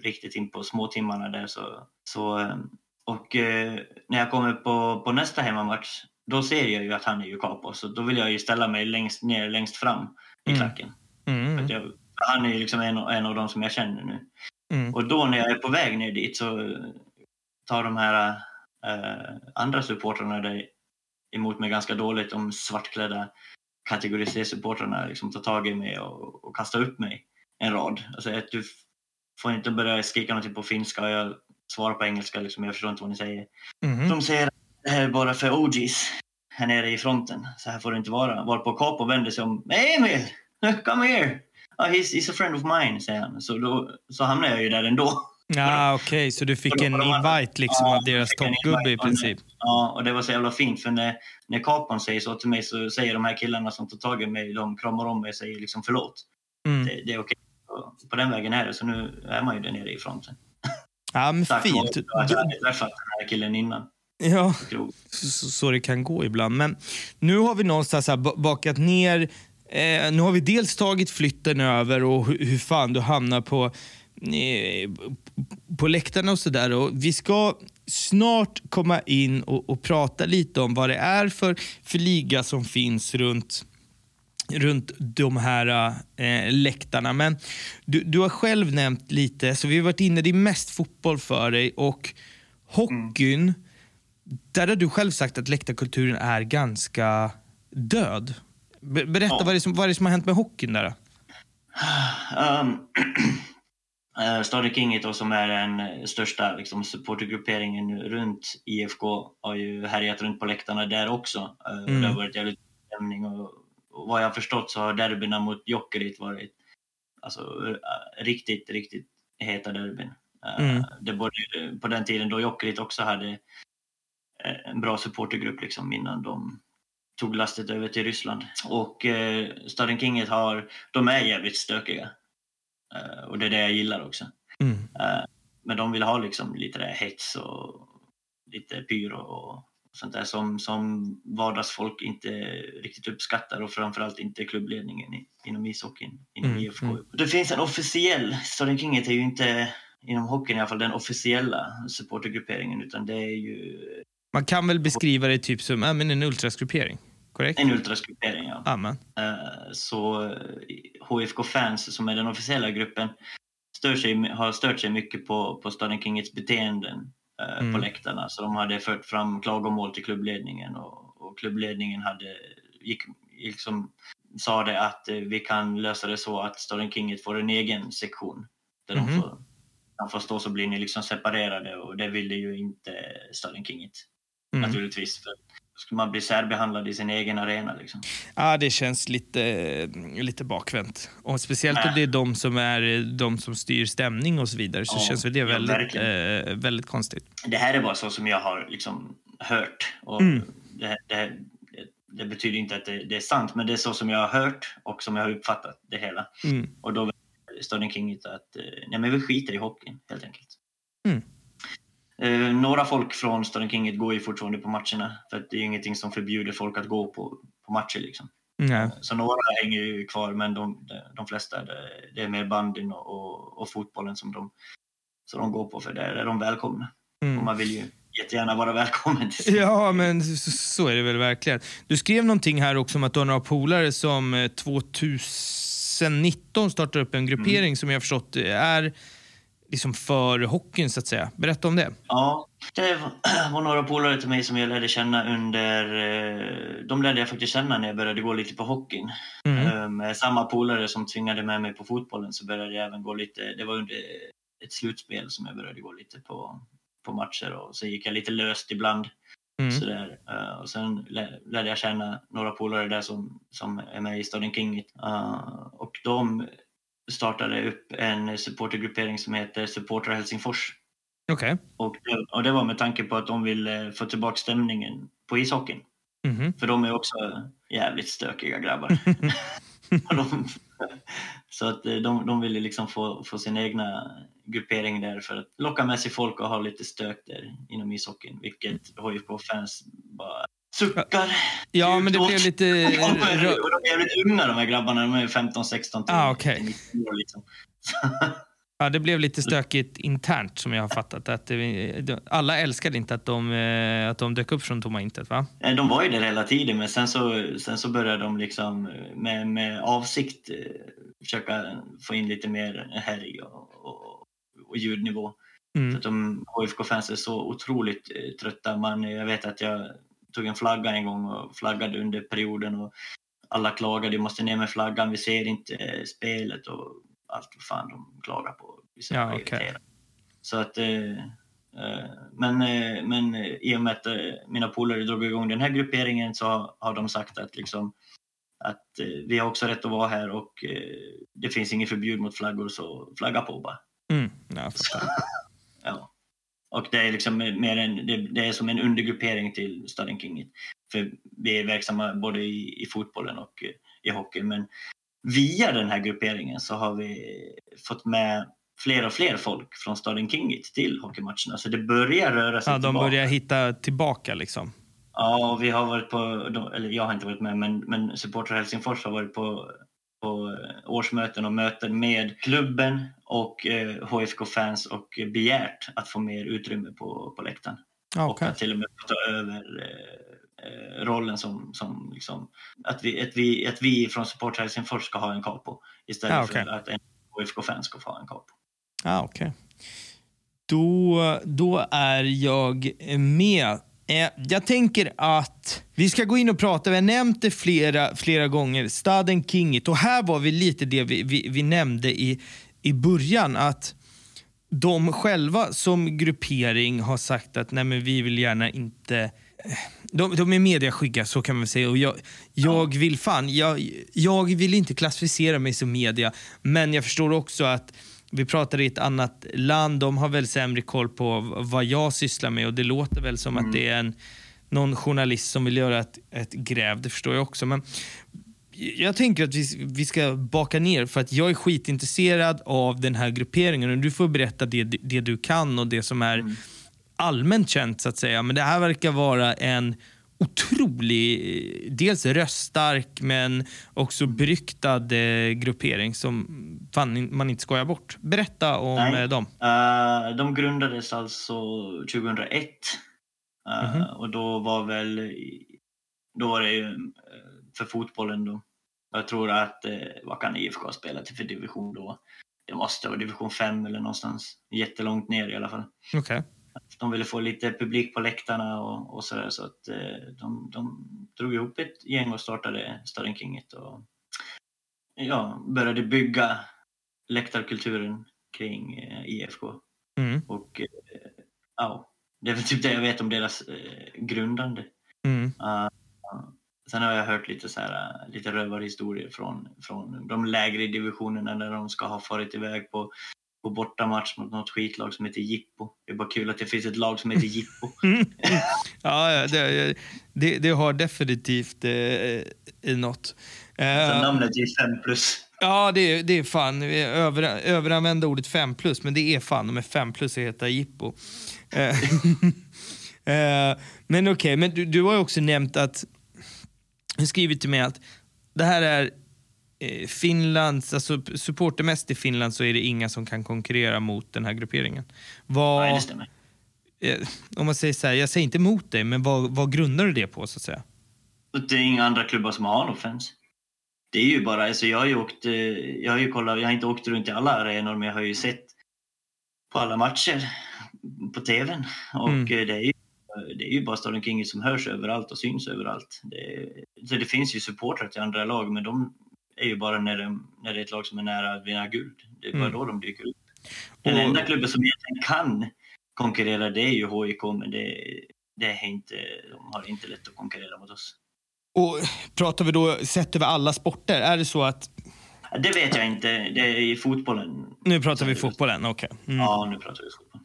riktigt in på småtimmarna där. Så, så, eh, och eh, när jag kommer på, på nästa hemmamatch, då ser jag ju att han är ju capo. Så då vill jag ju ställa mig längst ner, längst fram i Mm. klacken. Mm. Jag, han är ju liksom en, en av de som jag känner nu. Mm. Och då när jag är på väg ner dit så tar de här eh, andra supportrarna där emot mig ganska dåligt. De svartklädda kategori C-supportrarna liksom tar tag i mig och, och kastar upp mig en rad. Alltså att du får inte börja skrika någonting på finska och jag svarar på engelska. Liksom, jag förstår inte vad ni säger. Mhm. De säger det här är bara för OGs här nere i fronten. Så här får det inte vara. Varpå Capo vänder sig om. Emil! Come here! Oh, he's, he's a friend of mine, säger han. Så, då, så hamnar jag ju där ändå. Ja, okej, så du fick en invite liksom Ja, av deras toppgubbe i princip. Ja, och det var så jävla fint för när, när Capon säger så till mig så säger de här killarna som tar tag i mig, de kramar om mig och säger liksom förlåt. Mm. Det, det är okej. Och På den vägen är det, så nu är man ju där nere i fronten. Ja, men Tack vare fint. att jag hade träffat den här killen innan. Ja, så, så det kan gå ibland. Men nu har vi någonstans här ba- bakat ner. Eh, nu har vi dels tagit flytten över och hur, hur fan du hamnar på, eh, på läktarna och sådär. Och Vi ska snart komma in och, och prata lite om vad det är för, för liga som finns runt runt de här eh, läktarna. Men du, du har själv nämnt lite, så vi har varit inne, det är mest fotboll för dig och hockeyn, där har du själv sagt att läktarkulturen är ganska död. Be- berätta, Ja. vad, är det som, vad är det som har hänt med hockeyn där? Um, uh, då, som är den eh, största liksom, supportergrupperingen runt IFK har ju härjat runt på läktarna där också. Uh, Mm. Det har varit jävligt stämning och, och vad jag har förstått så har derbyna mot Jokerit varit alltså, uh, riktigt, riktigt heta derbyn. Uh, Mm. Det både på den tiden då Jokerit också hade eh, en bra supportergrupp liksom, innan de tog lastet över till Ryssland. Och eh, Staden Kinget har, de är jävligt stökiga. Eh, och det är det jag gillar också. Mm. Eh, men de vill ha liksom lite där hets och lite pyro och sånt där som, som vardagsfolk inte riktigt uppskattar och framförallt inte klubbledningen i, inom ishockeyn, inom Mm, IFK. mm. Det finns en officiell, Staden Kinget är ju inte inom hockeyn i alla fall den officiella supportergrupperingen utan det är ju Man kan väl beskriva det typ som ja, men en ultrasgruppering? Korrekt? en ultrasgruppering. Ja. Amen. Eh, så eh, HFK Fans, som är den officiella gruppen, sig, har stört sig mycket på, på Staden Kingets beteenden eh, Mm. på läktarna. Så de hade fört fram klagomål till klubbledningen och, och klubbledningen hade, gick, liksom, sa det att eh, vi kan lösa det så att Staden Kinget får en egen sektion. Där Mhm. de, får, de får stå så blir ni liksom separerade och det ville ju inte Staden Kinget Mm. naturligtvis. För då skulle man bli särbehandlad i sin egen arena. Liksom. Ja, det känns lite, lite bakvänt. Och speciellt om Nej. det är de som, är, de som styr stämning och så vidare så Ja, känns det ja, väldigt, verkligen. eh, väldigt konstigt. det här är bara så som jag har liksom hört. Och Mm. det, det, det betyder inte att det, det är sant, men det är så som jag har hört och som jag har uppfattat det hela. Mm. Och då Staden King inte att eh, nej, men vi skiter i hockeyn helt enkelt. Mm. Eh, några folk från Staden King går ju fortfarande på matcherna för att det är ingenting som förbjuder folk att gå på, på matcher. Liksom. Nej. Så några hänger ju kvar, men de, de flesta det, det är mer bandyn och, och, och fotbollen som de, som de går på, för där är de välkomna. Mm. Och man vill ju jättegärna vara välkommen till Ja, men så, så är det väl verkligen. Du skrev någonting här också om att du har några polare som eh, 2019 startar upp en gruppering som jag förstått är liksom för hockeyn så att säga. Berätta om det. Ja, det var- några polare till mig som jag lärde känna under... eh, De lärde jag faktiskt känna när jag började gå lite på hockeyn. Mm. Eh, Med samma polare som tvingade med mig på fotbollen så började jag även gå lite... Det var under ett slutspel som jag började gå lite på, på matcher och så gick jag lite löst ibland. Mm. Sådär. Eh, och sen lä- lärde jag känna några polare där som, som är med i Staden King. Uh, och de startade upp en supportergruppering som heter Supportrar Helsingfors. Okej. Och det, och det var med tanke på att de ville få tillbaka stämningen på ishockeyn. Mhm. För de är också jävligt stökiga grabbar. De, så att eh, de, de ville liksom få, få sin egna gruppering där för att locka med sig folk och ha lite stök där inom ishockeyn. Vilket HIFK-fans bara suckar. Ja, men det blev lite... De är, jävligt unga de här grabbarna. De är 15, 16 till Ah, 19 år liksom. Ja, det blev lite stökigt internt som jag har fattat. Att det, alla älskade inte att de, eh, att de dök upp från tomma intet, va? Eh, De var ju där hela tiden men sen så, sen så började de liksom med, med avsikt eh, försöka få in lite mer härj och, och, och ljudnivå. Mm. att de HFK-fans är så otroligt eh, trötta. Man, jag vet att jag tog en flagga en gång och flaggade under perioden och alla klagade, du måste ner med flaggan, vi ser inte eh, spelet och allt vad fan de klagar på. Vi Ja, irriterade. Så att, eh, eh, men, men i och med att mina polare drog igång den här grupperingen så har, de sagt att liksom att vi har också rätt att vara här och det finns inget förbud mot flaggor så flagga på bara. Mm. Ja, jag fattar. Ja. Och det är liksom mer en, det, det är som en undergruppering till Staden King. För vi är verksamma både i, i fotbollen och eh, i hockey. Men via den här grupperingen så har vi fått med fler och fler folk från Staden King till hockeymatcherna. Så det börjar röra sig Ja, de tillbaka. börjar hitta tillbaka liksom. Ja, och vi har varit på, eller jag har inte varit med, men, men Supporter Helsingfors har varit på, på eh, årsmöten och möten med klubben och eh, HFK-fans och begärt att få mer utrymme på, på läktaren. Ja, Och att till och med ta över eh, eh, rollen som, som liksom, att, vi, att, vi, att vi från Supporter Helsingfors ska ha en capo istället Ja, okej. för att en HFK-fan ska få ha en capo. Ja, okej. Då, då är jag med. Eh, jag tänker att vi ska gå in och prata, vi har nämnt det flera, flera gånger, staden Kingit. Och här var vi lite det vi, vi, vi nämnde i, i början, att de själva som gruppering har sagt att nej men vi vill gärna inte... eh, De, de är mediaskygga, så kan man säga. Och jag, jag vill fan, jag, jag vill inte klassificera mig som media, men jag förstår också att vi pratar i ett annat land, de har väl sämre koll på vad jag sysslar med och det låter väl som att det är en, någon journalist som vill göra ett, ett gräv, det förstår jag också. Men jag tänker att vi, vi ska baka ner för att jag är skitintresserad av den här grupperingen och du får berätta det, det du kan och det som är allmänt känt så att säga. Men det här verkar vara en otrolig, dels röststark men också beryktad eh, gruppering som fan man inte skojar bort. Berätta om Nej. eh, dem. Eh, de grundades alltså 2001. Eh, Mhm. Och då var väl, då var det ju för fotbollen då. Jag tror att, eh, vad kan IFK ha spelat i för division då? Det måste vara division 5 eller någonstans jättelångt ner i alla fall. Okej. De ville få lite publik på läktarna och, och sådär så att eh, de, de drog ihop ett gäng och startade Staden Kinget och ja, började bygga läktarkulturen kring eh, IFK. Mm. Och eh, ja, det är väl typ det jag vet om deras grundande. Mm. Uh, sen har jag hört lite, så här, lite rövarhistorier från, från de lägre divisionerna när de ska ha farit iväg på, på bortamatch mot något skitlag som heter Jippo. Det är bara kul att det finns ett lag som heter Jippo. Ja, det, det, det har definitivt eh, något. Så Eh, namnet är 5 plus. Ja, det är, det är fan. Vi över, överanvända ordet 5 plus, men det är fan är 5 plus och heter Jippo. Eh, eh, men okej, men du, du har ju också nämnt att, du skrivit till mig att det här är Finlands, alltså supportermässigt i Finland så är det inga som kan konkurrera mot den här grupperingen. Vad, Nej, det stämmer. eh, om man säger så här, jag säger inte emot dig, men vad, vad grundar du det på så att säga? Det är inga andra klubbar som har fans. Det är ju bara, alltså jag har ju åkt, eh, jag har ju kollat, jag har inte åkt runt i alla arenor men jag har ju sett på alla matcher på tvn. Och Mm. eh, det, är ju, det är ju bara Staden King som hörs överallt och syns överallt. Det, så det finns ju supportrar till andra lag men de är ju bara när, de, när det är ett lag som är nära att vinna guld. Det är bara Mm. då de dyker upp. Den Och- enda klubben som egentligen kan konkurrera det är ju HIK men det, det är inte, de har inte lätt att konkurrera mot oss. Och pratar vi då sett över alla sporter? Är det så att, Det vet jag inte. Det är i fotbollen. nu pratar vi fotbollen, okej. Mm. Ja, nu pratar vi fotboll.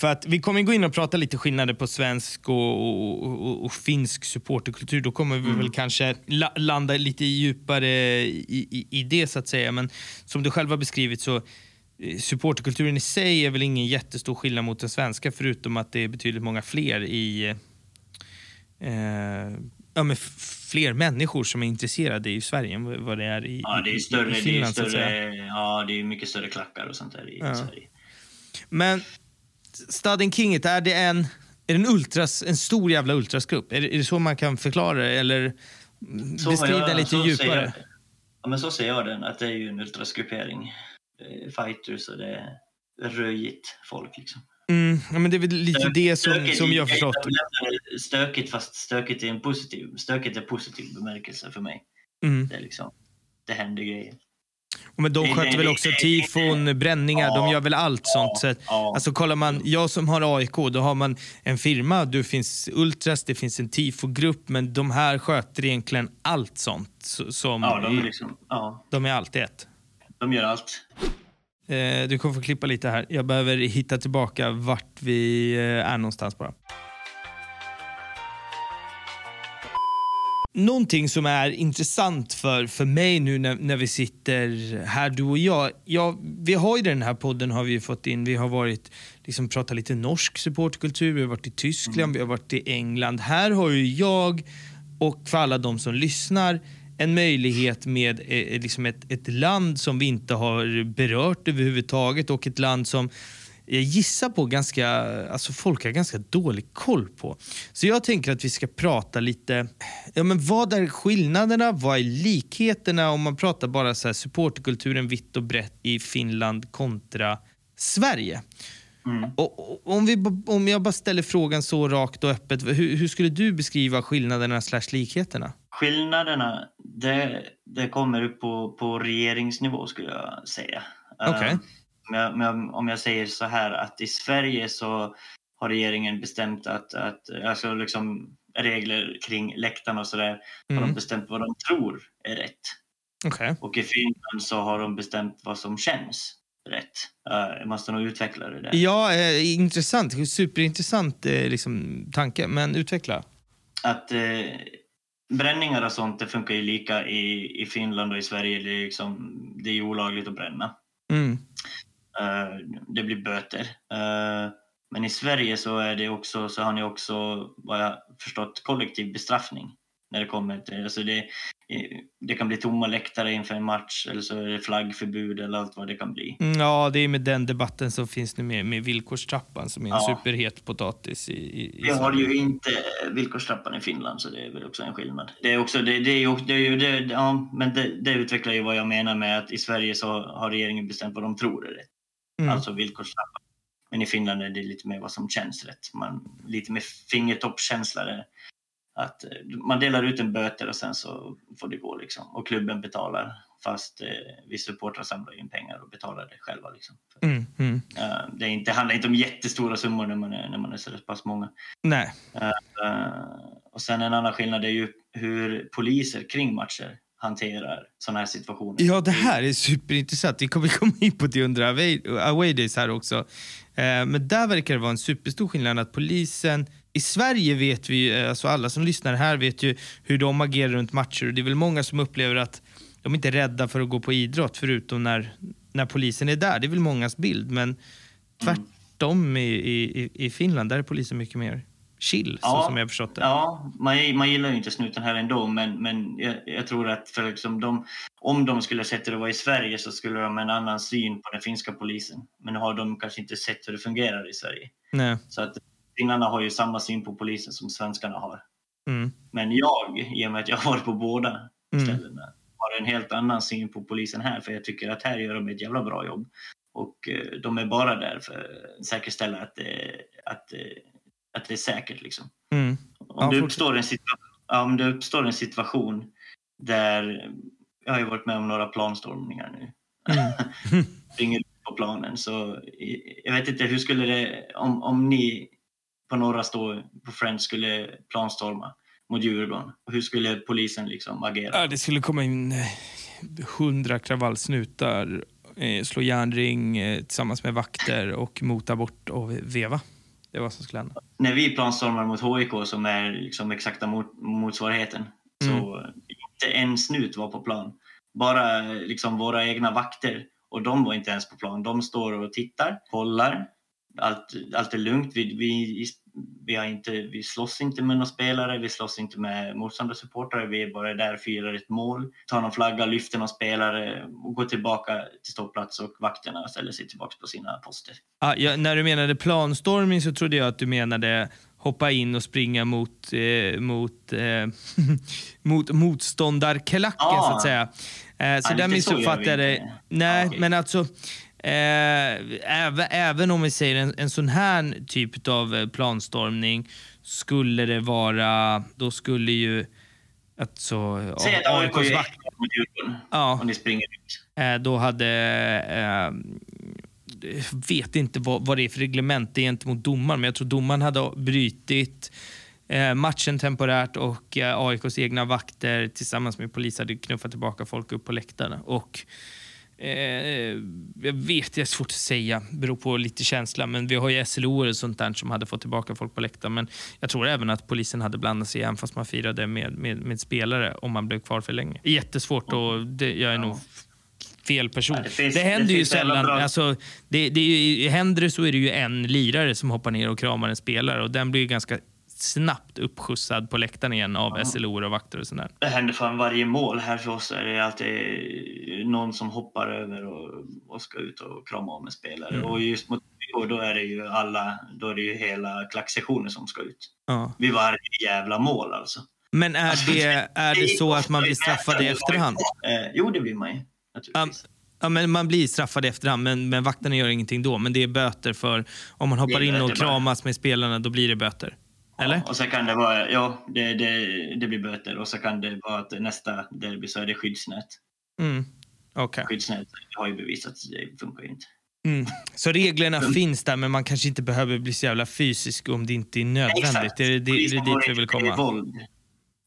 För att vi kommer gå in och prata lite skillnader på svensk och, och, och, och finsk supporterkultur. Då kommer vi Mm. väl kanske la, landa lite djupare i, i, i det så att säga. Men som du själv har beskrivit så eh, supporterkulturen i sig är väl ingen jättestor skillnad mot den svenska förutom att det är betydligt många fler i, eh, ja, men fler människor som är intresserade i Sverige än vad det är i, ja, det är större, i Finland. Det är större, ja, det är mycket större klackar och sånt där i ja. Sverige. Men Staden Kinget, är det en, är det en, ultras, en stor jävla ultrasgrupp? Är det, är det så man kan förklara det? Eller beskriv den lite djupare. Jag, ja, men så ser jag den, att det är ju en ultrasgruppering. Fighters och det är röjigt folk. Liksom. Mm, ja, men det är väl lite stökigt, det som, som jag förstått. Stökigt fast stökigt i en positiv, stökigt är positiv bemärkelse för mig. Mm. Det, är liksom, det händer grejer. Men de sköter väl också tifon, bränningar, ja, de gör väl allt ja, sånt. Så att, ja. alltså kollar man, jag som har AIK, då har man en firma, det finns Ultras, det finns en tifogrupp, men de här sköter egentligen allt sånt. Som ja, de är, liksom, ja. de är alltid ett. De gör allt. Eh, du kommer få klippa lite här. Jag behöver hitta tillbaka vart vi eh, är någonstans bara. Någonting som är intressant för, för mig nu när, när vi sitter här, du och jag. Ja, vi har ju den här podden har vi fått in. Vi har varit, liksom pratat lite norsk supportkultur, vi har varit i Tyskland, mm. vi har varit i England. Här har ju jag och för alla de som lyssnar en möjlighet med eh, liksom ett, ett land som vi inte har berört överhuvudtaget och ett land som jag gissar på ganska, alltså folk har ganska dålig koll på. Så jag tänker att vi ska prata lite, ja men vad är skillnaderna, vad är likheterna om man pratar bara så här supporterkulturen vitt och brett i Finland kontra Sverige. Mm. Och, och, om, vi, om jag bara ställer frågan så rakt och öppet, hur, hur skulle du beskriva skillnaderna slash likheterna? Skillnaderna, det, det kommer upp på, på regeringsnivå skulle jag säga. Okay. Om, om jag säger så här att i Sverige så har regeringen bestämt att, att alltså liksom regler kring läktarna och sådär, mm. har de bestämt vad de tror är rätt. Okay. Och i Finland så har de bestämt vad som känns rätt. Jag måste nog utveckla det där. Ja, eh, intressant. Superintressant eh, liksom, tanke, men utveckla. Att eh, bränningar och sånt det funkar ju lika i, i Finland och i Sverige. Det är, liksom, det är olagligt att bränna. Mm. Uh, det blir böter. Uh, men i Sverige så, är det också, så har ni också, vad jag förstått, kollektiv bestraffning. När det kommer till, alltså det, det kan bli tomma läktare inför en match eller så är det flaggförbud eller allt vad det kan bli. Mm, ja, det är med den debatten som finns nu med, med villkorstrappan som är en ja. superhet potatis. I, i, Vi har ju inte villkorstrappan i Finland så det är väl också en skillnad. Det är också, det, det är ju, det är det, ja, men det, det, utvecklar ju vad jag menar med att i Sverige så har regeringen bestämt vad de tror är rätt. Mm. Alltså villkorstrappan. Men i Finland är det lite mer vad som känns rätt. Man, lite mer fingertoppskänsla att eh, man delar ut en böter och sen så får det gå liksom. Och klubben betalar fast eh, vi supportrar samlar in pengar och betalar det själva. Liksom. Mm, mm. Uh, det, är inte, handlar inte om jättestora summor när man är, när man är så pass många. Nej. Uh, uh, och sen en annan skillnad är ju hur poliser kring matcher hanterar sådana här situationer. Ja, det här är superintressant. Vi kommer komma in på det under away, days här också. men där verkar det vara en superstor skillnad att polisen i Sverige vet vi, eh, alltså alla som lyssnar här vet ju hur de agerar runt matcher och det är väl många som upplever att de inte är rädda för att gå på idrott förutom när, när polisen är där. Det är väl mångas bild men tvärtom i, i, i Finland, där är polisen mycket mer chill ja, så som jag förstått det. Ja, man, man gillar ju inte snuten här ändå men, men jag, jag tror att för liksom de, om de skulle sett hur det var i Sverige så skulle de ha en annan syn på den finska polisen. Men nu har de kanske inte sett hur det fungerar i Sverige. Nej. Så att finnarna har ju samma syn på polisen som svenskarna har. Mm. Men jag, i och med att jag har varit på båda mm. ställena, har en helt annan syn på polisen här. För jag tycker att här gör de ett jävla bra jobb. Och eh, de är bara där för att säkerställa att det, att, att det är säkert. Liksom. Mm. Om, det uppstår en om det uppstår en situation där, jag har ju varit med om några planstormningar nu. Mm. Ringer på planen. Så jag vet inte, hur skulle det, om, om ni på norra stå på Friends skulle planstorma mot Djurgården. hur skulle polisen liksom agera? Ja, det skulle komma in eh, hundra kravallsnutar, eh, slå järnring eh, tillsammans med vakter och mota bort och veva. Det var vad som skulle hända. När vi planstormar mot HIK som är liksom exakta mot, motsvarigheten mm. så inte en snut var på plan. Bara liksom våra egna vakter och de var inte ens på plan. De står och tittar, kollar allt, allt är lugnt. Vi, vi, vi, har inte, vi slåss inte med några spelare, vi slåss inte med motståndarsupportrar. Vi är bara där, firar ett mål, tar någon flagga, lyfter någon spelare och går tillbaka till ståplats och vakterna ställer sig tillbaka på sina poster. Ah, ja, när du menade planstormning så trodde jag att du menade hoppa in och springa mot, eh, mot, eh, mot motståndarklacken ah. så att säga. Eh, så ah, där missuppfattade jag det. Nej, ah, okay. men alltså även, även om vi säger en, en sån här typ av eh, planstormning skulle det vara, då skulle ju alltså, Säg att AIK är vakt ja, och ni springer ut. Eh, då hade eh, vet inte vad, vad det är för reglement gentemot domaren, men jag tror domaren hade brutit eh, matchen temporärt och eh, AIKs egna vakter tillsammans med polis hade knuffat tillbaka folk upp på läktarna. Och Eh, jag vet, det är svårt att säga. beror på lite känsla. Men vi har ju SLO och sånt där som hade fått tillbaka folk på läktaren. Men jag tror även att polisen hade blandat sig även fast man firade med, med, med spelare om man blev kvar för länge. Jättesvårt och det, jag är nog fel person. Ja, det, finns, det händer det ju sällan. Alltså, det, det, händer det så är det ju en lirare som hoppar ner och kramar en spelare och den blir ganska snabbt uppskjutsad på läktaren igen av ja. SLO och vakter och sådär. Det händer fan varje mål här för oss. Är det alltid någon som hoppar över och, och ska ut och krama om en spelare. Mm. Och just mot och då är det ju alla, då är det ju hela klacksektionen som ska ut. Ja. Vid varje jävla mål alltså. Men är alltså, det, är det så att man blir straffad i efterhand? Eh, jo, det blir man ju. Naturligtvis. Um, Ja, men man blir straffad i efterhand, men, men vakterna gör ingenting då. Men det är böter för om man hoppar in och kramas med spelarna, då blir det böter. Eller? och så kan det vara, ja, det, det, det blir böter och så kan det vara att nästa derby så är det skyddsnät. Mm. Okay. Skyddsnät har ju bevisat att det funkar inte. Mm. Så reglerna mm. finns där, men man kanske inte behöver bli så jävla fysisk om det inte är nödvändigt. Exakt. Det är, det, det är dit vi vill komma. Våld.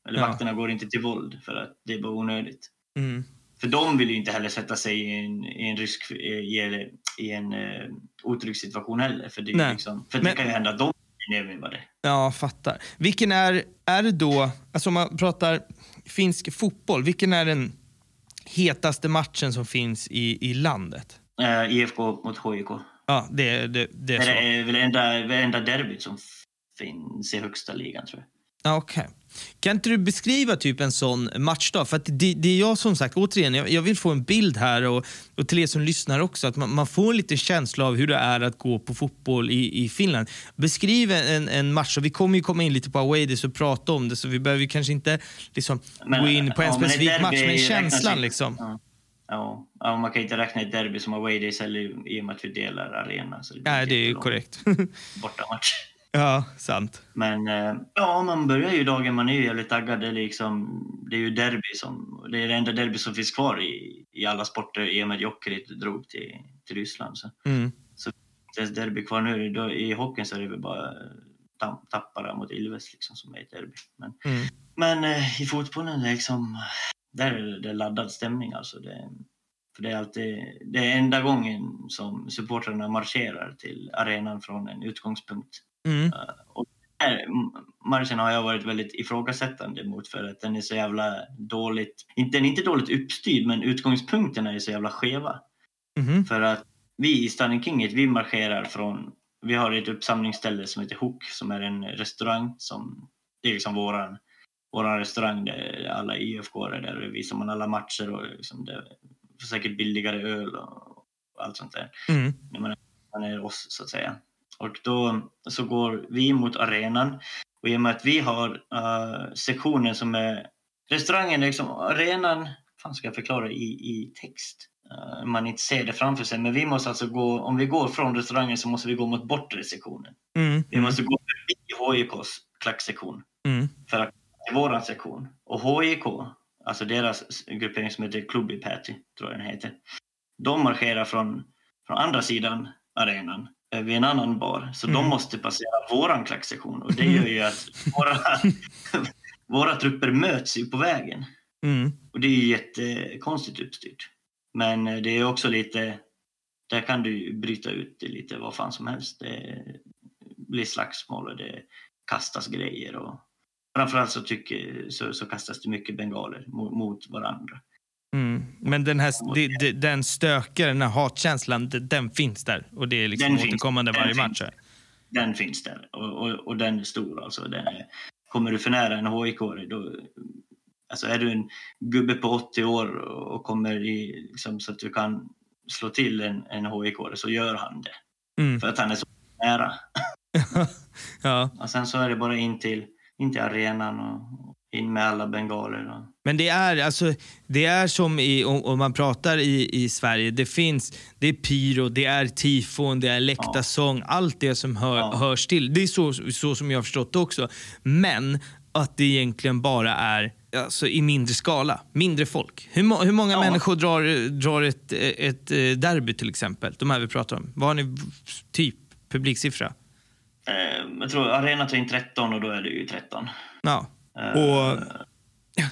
Eller ja. vakterna går inte till våld för att det är bara onödigt. Mm. För de vill ju inte heller sätta sig i en, i en risk, i, i en uh, otrygg situation heller. För, det, liksom, för men, det kan ju hända att de nervade. Ja, fattar. Vilken är, är det då, alltså om man pratar finsk fotboll, vilken är den hetaste matchen som finns i, i landet? Uh, IFK mot HIK. Ja, det, det, det är så. Det är väl enda, enda derbyt som finns i högsta ligan tror jag. Okej. Okay. Kan inte du beskriva typ en sån matchdag? För det, det är jag som sagt, återigen, jag, jag, vill få en bild här och, och till er som lyssnar också, att man, man, får en liten känsla av hur det är att gå på fotboll i, i Finland. Beskriv en, en match, och vi kommer ju komma in lite på away days och prata om det, så vi behöver kanske inte liksom, men, gå in på en ja, specifik match, men känslan liksom. Ja. Ja, ja, man kan inte räkna ett derby som away days eller i och med att vi delar arena. Så det Nej, det är korrekt. Bortamatch. Ja, sant. Men eh, ja, man börjar ju dagen, man är ju jävligt taggad. Det är, liksom, det är ju derby som, det är det enda derby som finns kvar i, i alla sporter i och med att Jokerit drog till, till Ryssland. Så, mm. så det är derby kvar nu. Då, I hockeyn så är det väl bara Tappara mot Ilves liksom, som är ett derby. Men, mm. men eh, i fotbollen, liksom, där är det laddad stämning. Alltså. Det, för det är alltid det är enda gången som supportrarna marscherar till arenan från en utgångspunkt. Mm. Uh, och matchen har jag varit väldigt ifrågasättande mot för att den är så jävla dåligt, inte, den är inte dåligt uppstyrd men utgångspunkterna är så jävla skeva. Mm. För att vi i Stunning Kinget, vi marscherar från, vi har ett uppsamlingsställe som heter Hook som är en restaurang som, det är liksom våran, våran restaurang där alla IFK är där och visar man alla matcher och liksom det säkert billigare öl och, allt sånt där. Mm. När man, man är oss så att säga. Och då så går vi mot arenan och i och med att vi har uh, sektioner som är restaurangen, liksom arenan, fan ska jag förklara i, i text? Uh, man inte ser det framför sig, men vi måste alltså gå, om vi går från restaurangen så måste vi gå mot bortre sektionen. Mm. Vi måste gå förbi HIKs klacksektion mm. för att till vår sektion. Och HIK, alltså deras gruppering som heter Clubby Patty, tror jag den heter, de marscherar från, från andra sidan arenan vid en annan bar. Så mm. de måste passera våran klacksektion och det gör ju att våra, våra trupper möts ju på vägen. Mm. Och det är ju jättekonstigt uppstyrt. Men eh, det är också lite, där kan du bryta ut det lite vad fan som helst. Det blir slagsmål och det kastas grejer och framförallt så, tycker, så, så kastas det mycket bengaler mot, mot varandra. Mm. Men den, här, det, den stökiga, den här hatkänslan, den finns där. Och det är liksom Den finns. återkommande Den varje finns. match. här. Den finns där och, och, och den är stor. Alltså. Den är, kommer du för nära en HIK då alltså är du en gubbe på 80 år och kommer i, liksom, så att du kan slå till en, en HIK så gör han det. Mm. För att han är så nära. ja. Och sen så är det bara in till, in till arenan och och in med alla bengaler. Och, Men det är, alltså, det är som i, om, om man pratar i, i Sverige, det finns, det är pyro, det är tifon, det är läktarsång, allt det som hör, Ja. hörs till. Det är så, så som jag har förstått det också. Men att det egentligen bara är alltså, i mindre skala, mindre folk. Hur, hur många Ja. människor drar, drar ett, ett eh, derby till exempel? De här vi pratar om. Vad har ni typ publiksiffra? eh, jag tror arena tar in 13 och då är det ju 13. Ja. Eh, Och,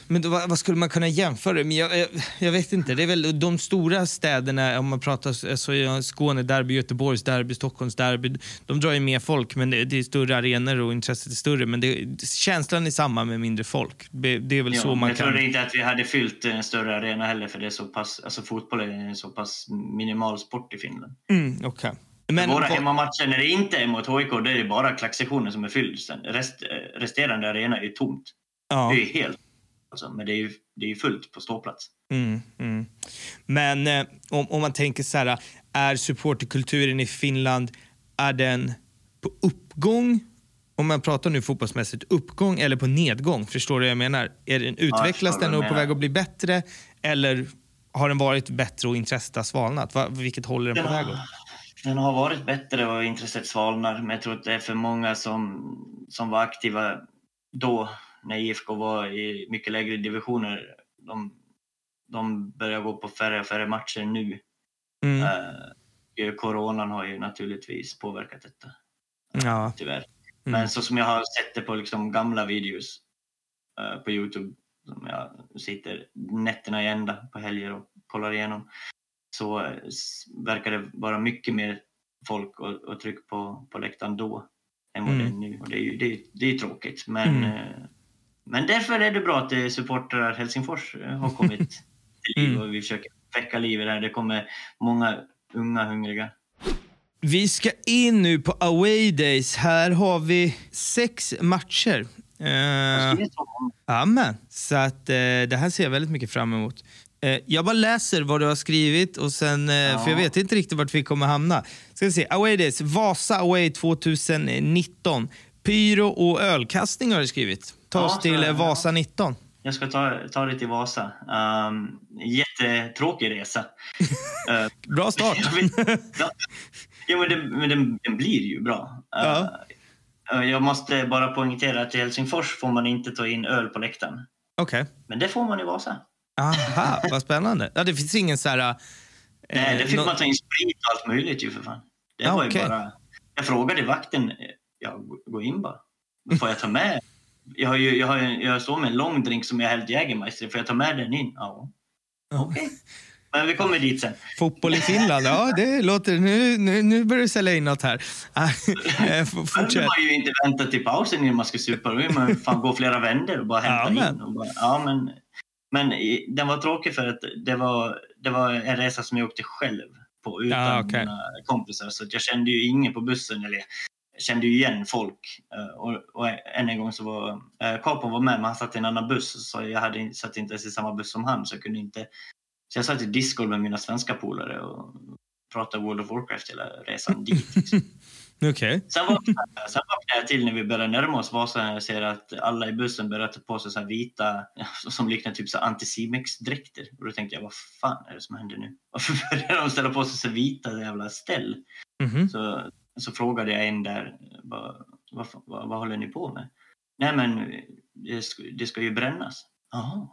men då, vad, skulle man kunna jämföra det med? Jag, jag, jag vet inte. Det är väl de stora städerna, om man pratar alltså, Skåne derby, Göteborgs derby, Stockholms derby. De drar ju mer folk, men det, det är större arenor och intresset är större. Men det, känslan är samma med mindre folk. Det, är väl Ja, så man jag kan... tror inte att vi hade fyllt en större arena heller för det är så pass, alltså fotboll är en så pass minimal sport i Finland. Mm, okej. Men, Våra vad- hemmamatcher när det inte är mot HIK, det är det bara klacksektionen som är fylld. Sen rest, eh, resterande arena är tomt. ja. Det är helt... Alltså, men det är ju, det är ju fullt på ståplats. Mm, mm. Men eh, om, om man tänker så här, är supporterkulturen i Finland, är den på uppgång? Om man pratar nu fotbollsmässigt, uppgång eller på nedgång? Förstår du vad jag menar? Är den, utvecklas förstår den och är på väg att bli bättre? Eller har den varit bättre och intresset har svalnat? Va, vilket håll är den på väg åt? den har varit bättre och intresset svalnar. Men jag tror att det är för många som, som var aktiva då när IFK var i mycket lägre divisioner. De, de börjar gå på färre och färre matcher nu. Mm. Eh, coronan har ju naturligtvis påverkat detta, Ja. tyvärr. Mm. Men så som jag har sett det på liksom gamla videos eh, på Youtube, som jag sitter nätterna i ända på helger och kollar igenom, så eh, verkar det vara mycket mer folk och, och tryck på, på läktaren då än vad det är Mm. nu. Och det är ju det är, det är tråkigt. Men, Mm. Men därför är det bra att eh, supportrar Helsingfors eh, har kommit till liv Mm. och vi försöker väcka liv i det här. Det kommer många unga hungriga. Vi ska in nu på away days. Här har vi sex matcher. Eh. Amen. Så att, eh, det här ser jag väldigt mycket fram emot. Eh, jag bara läser vad du har skrivit, och sen, eh, för jag vet inte riktigt vart vi kommer hamna. Ska vi se. Away days. Vasa Away 2019. Pyro och ölkastning har du skrivit. Ta Ja, oss till eh. Vasa 19. Jag ska ta, ta det till Vasa. Um, jättetråkig resa. Eh, Bra start. ja, men, det, men den, den blir ju bra. Ja. eh, jag måste bara poängtera att i Helsingfors får man inte ta in öl på läktaren. Okej. Men det får man i Vasa. Aha, vad spännande. Ja, det finns ingen så här... Nej, det fick nå- man ta in sprit och allt möjligt ju för fan. Det Ja, var ju okej. bara... Jag frågade vakten, ja, gå- in bara. Får jag ta med? Jag, har ju, jag, har, ju- jag står med en lång drink som jag hällt Jägermeister. Får jag ta med den in? Ja. Okej. Men vi kommer dit sen. Fotboll i Finland, ja det låter... Nu, nu, nu börjar du sälja in något här. Eh, Fortsätt. man ju inte vänta till pausen innan man ska supa. Då man fan gå flera vändor och bara hämta Ja, in. Och bara, ja, men, men den var tråkig för att det var, det var en resa som jag åkte själv på utan Ja, okej. mina kompisar. Så att jag kände ju ingen på bussen. Eller kände ju igen folk. Eh, Och, och än en gång så var eh, Capon var med men han satt i en annan buss. Så jag hade, satt inte ens i samma buss som han. Så jag kunde inte... Så jag satt i Discord med mina svenska polare och pratade World of Warcraft hela resan dit. Liksom. Okej. Sen vaknade, jag till när vi började närma oss Vasa och jag ser att alla i bussen börjar ta på sig så vita, som liknar typ Anticimex-dräkter. Och då tänkte jag, vad fan är det som händer nu? Varför börjar de ställa på sig så vita jävla ställ? Mhm. Så, så frågade jag en där, vad, vad, vad, vad håller ni på med? Nej men det ska, det ska ju brännas. Jaha.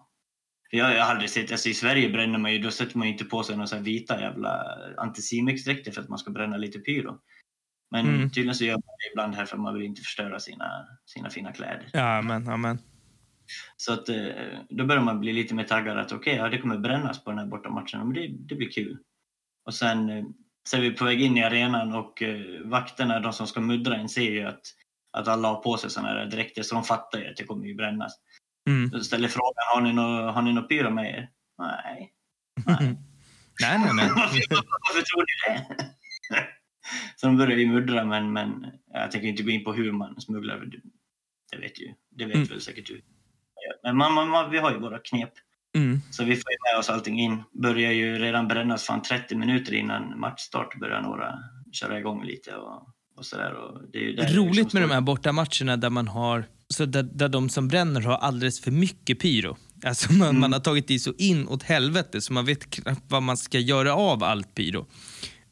Jag, har aldrig sett, alltså i Sverige bränner man ju, då sätter man ju inte på sig några vita jävla Anticimex-dräkter för att man ska bränna lite pyro. Men Mm. tydligen så gör man det ibland här för man vill inte förstöra sina, sina fina kläder. Ja, men, ja, men. Så att, eh, då börjar man bli lite mer taggad att okej, ja, det kommer brännas på den här bortamatchen, men det, det blir kul. Och sen eh, så är vi på väg in i arenan och eh, vakterna, de som ska muddra en, ser ju att, att alla har på sig sådana här dräkter, så de fattar ju att det kommer ju brännas. Mm. Då ställer frågan, har ni något har ni nå pyro med er? Nej, Nej. Nej, nej, nej. Varför tror ni det? Så de började ju muddra, men, men jag tänker inte gå in på hur man smugglar. Det- Det vet ju, det vet Mm. väl säkert du. Men man, man, man, vi har ju våra knep. Mm. Så vi får med oss allting in. Börjar ju redan brännas fan 30 minuter innan matchstart börjar några köra igång lite och, och sådär. Och det är där det Roligt liksom med de här bortamatcherna där man har så där, där de som bränner har alldeles för mycket pyro. Alltså man, Mm. man har tagit i så in åt helvete så man vet knappt vad man ska göra av allt pyro.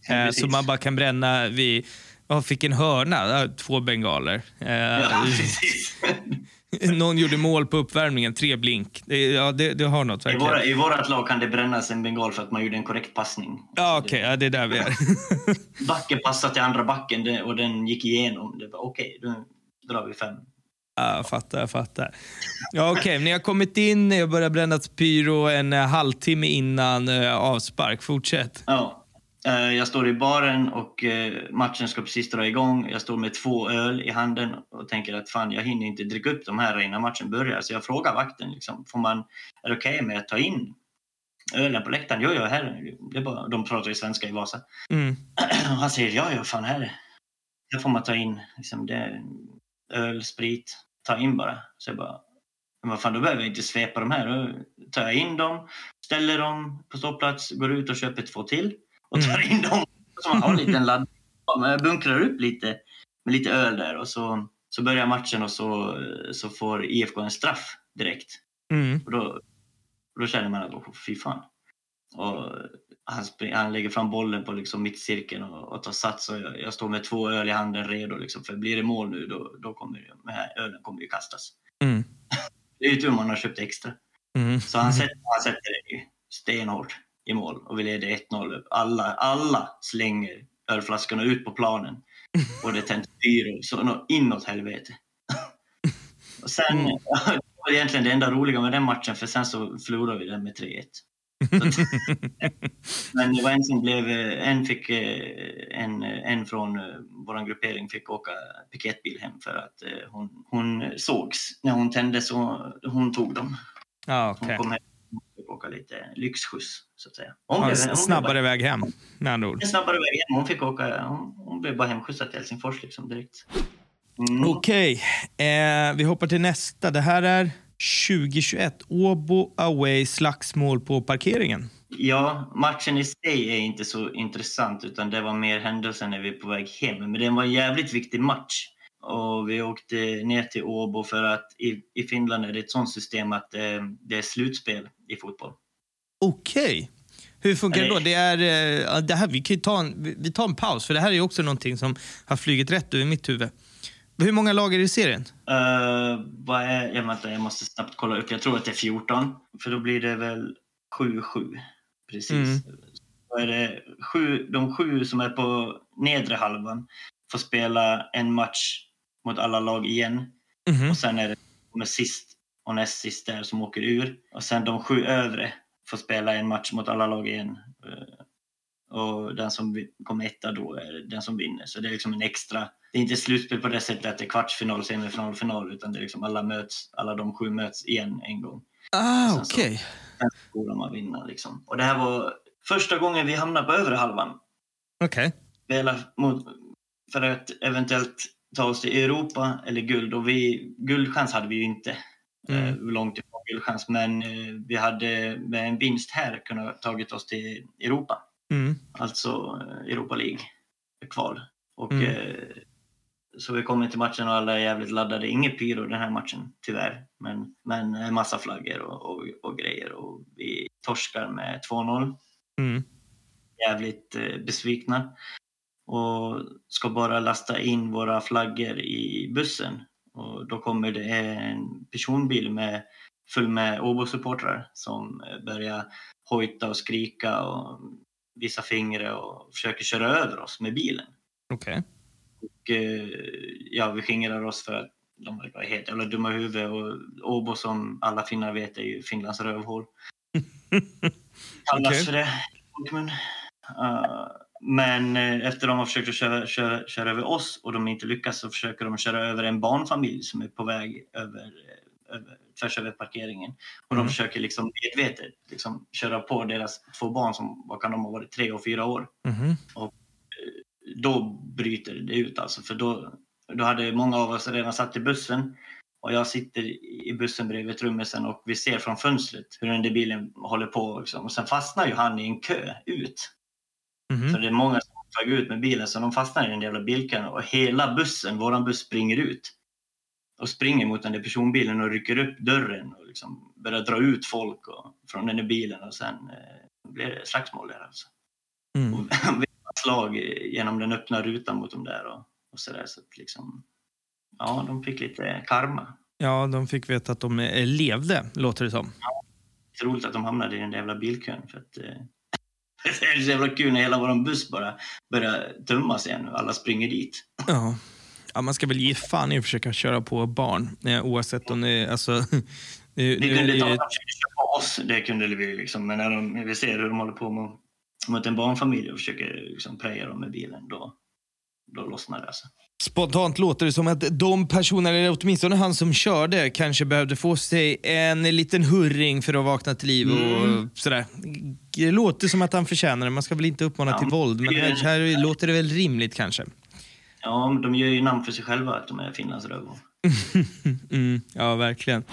Ja, Eh, så man bara kan bränna vid, jag fick en hörna, två bengaler. Eh, Ja, precis. någon gjorde mål på uppvärmningen, tre blink. Det, ja, det, det har något I, verkligen. våra, I vårat lag kan det brännas en bengal för att man gjorde en korrekt passning. Ja, okej, ja, det är där vi är. Backen passade till andra backen och den gick igenom. Det var okej, då drar vi fem. Ja, jag fattar, jag fattar. Ja, okej, ni har kommit in, ni har börjat bränna pyro en eh, halvtimme innan eh, avspark. Fortsätt. Ja. Eh, Jag står i baren och eh, matchen ska precis dra igång. Jag står med två öl i handen och tänker att fan, jag hinner inte dricka upp de här innan matchen börjar. Så jag frågar vakten, liksom, får man, är det okej med att ta in ölen på läktaren? Jo, jo, här, det bara, de pratar ju svenska i Vasa. Mm. Han säger, ja, ja, fan, här, här får man ta in liksom, det öl, sprit, ta in bara. Så jag bara, men vad fan, då behöver jag inte svepa de här. Då tar jag in dem, ställer dem på ståplats, går ut och köper två till och tar in dem. Så man har en liten ladd. Ja, men Jag bunkrar upp lite med lite öl där och så, så börjar matchen och så, så får IFK en straff direkt. Mm. Och då, då känner man att oh, fy fan. Och han, han lägger fram bollen på liksom mittcirkeln och, och tar sats. Och jag, jag står med två öl i handen redo. Liksom, för blir det mål nu då, då kommer den här ölen kommer ju kastas. Mm. Det är ju tur man har köpt extra. Mm. Så han sätter, han sätter ju stenhårt i mål och vi leder 1-0. Alla, alla slänger ölflaskorna ut på planen och det tänds pyro så nå- inåt helvete. och sen, Mm. det var egentligen det enda roliga med den matchen för sen så förlorade vi den med 3-1. Så att- Men det var en som blev, eh, en fick, eh, en, en från eh, vår gruppering fick åka piketbil hem för att eh, hon, hon sågs när hon tände så hon tog dem. Ja, Hon okej. kom hem åka lite lyxskjuts så att säga. Hon Ja, blev, hon snabbare blev väg hem, med andra ord. bara, snabbare väg hem. Hon fick åka, hon, hon blev bara hemskjutsad till Helsingfors liksom direkt. Mm. Okej, eh, vi hoppar till nästa. Det här är 2021. Åbo away slagsmål på parkeringen. Ja, matchen i sig är inte så intressant utan det var mer händelsen när vi är på väg hem. Men det var en jävligt viktig match. Och vi åkte ner till Åbo för att i, i Finland är det ett sånt system att eh, det är slutspel i fotboll. Okej. Hur funkar det då? Det är, eh, det här, vi, kan ta en, vi- tar en paus, för det här är också någonting som har flugit rätt över mitt huvud. Hur många lag är det i serien? Uh, vad är, jag, vänta, jag måste snabbt kolla upp. Jag tror att det är 14. För då blir det väl 7-7. Precis. Mm. Då är det sju, de sju som är på nedre halvan får spela en match mot alla lag igen. Mhm. Och sen är det de sist och näst sist där som åker ur. Och sen de sju övre får spela en match mot alla lag igen. Eh, Och den som kommer etta då är den som vinner. Så det är liksom en extra... Det är inte slutspel på det sättet att det är kvartsfinal, semifinal, final. Utan det är liksom alla möts, alla de sju möts igen en gång. Ah, okej. Sen borde man vinna liksom. Och det här var första gången vi hamnade på övre halvan. Okej. mot, för att eventuellt ta oss till Europa eller guld. Och vi, guldchans hade vi ju inte. Mm. Eh, långt ifrån guldchans. Men eh, vi hade med en vinst här kunnat tagit oss till Europa. Mm. Alltså eh, Europa League kval. Och, Mm. så vi kommer till matchen och alla är jävligt laddade. Inget pyro den här matchen, tyvärr. Men, men en massa flaggor och, och, och grejer. Och vi torskar med 2-0 Mm. jävligt besvikna och ska bara lasta in våra flaggor i bussen. Och då kommer det en personbil med, full med Åbo-supportrar som eh, börjar hojta och skrika och visa fingret och försöker köra över oss med bilen. Okej. Och, eh, ja, vi skingrar oss för att de vara helt jävla dumma i huvudet och Åbo som alla finnar vet är ju Finlands rövhål. kallas Okej. för det folkmun. Uh, men eh, efter de har försökt att köra, köra, köra över oss och de inte lyckas så försöker de köra över en barnfamilj som är på väg över eh, över, tvärs över parkeringen. Och de Mm. försöker liksom medvetet liksom, köra på deras två barn som vad kan de ha varit, tre och fyra år. Mhm. Då bryter det ut alltså, för då, då hade många av oss redan satt i bussen och jag sitter i bussen bredvid trummisen och vi ser från fönstret hur den där bilen håller på. Liksom. Och sen fastnar ju han i en kö ut. Mhm. Så det är många som väg ut med bilen så de fastnar i den jävla bilkön och hela bussen, våran buss, springer ut. Och springer mot den där personbilen och rycker upp dörren och liksom börjar dra ut folk och, från den där bilen och sen eh, blir det slagsmål där alltså. Mm. Och slag genom den öppna rutan mot dem där och, och sådär. Så att liksom, ja, de fick lite karma. Ja, de fick veta att de eh, levde, låter det som. Det är roligt att de hamnade i den där jävla bilkön för att eh, det är så jävla kul när hela vår buss bara börjar tömmas igen och alla springer dit. Ja. Ja, man ska väl ge fan i att försöka köra på barn, eh, oavsett om det är... Alltså, det, Vi kunde ta på oss, det kunde vi liksom. Men när de, vi ser hur de håller på mot, mot en barnfamilj och försöker liksom preja dem med bilen, då, då lossnar det alltså. Spontant låter det som att de personer, eller åtminstone han som körde, kanske behövde få sig en liten hurring för att vakna till liv Mm. och sådär. Det låter som att han förtjänar det. Man ska väl inte uppmana Ja, till våld, men det- här, här låter det väl rimligt kanske. Ja, men de gör ju namn för sig själva att de är Finlands rövhål. Mm, ja, verkligen.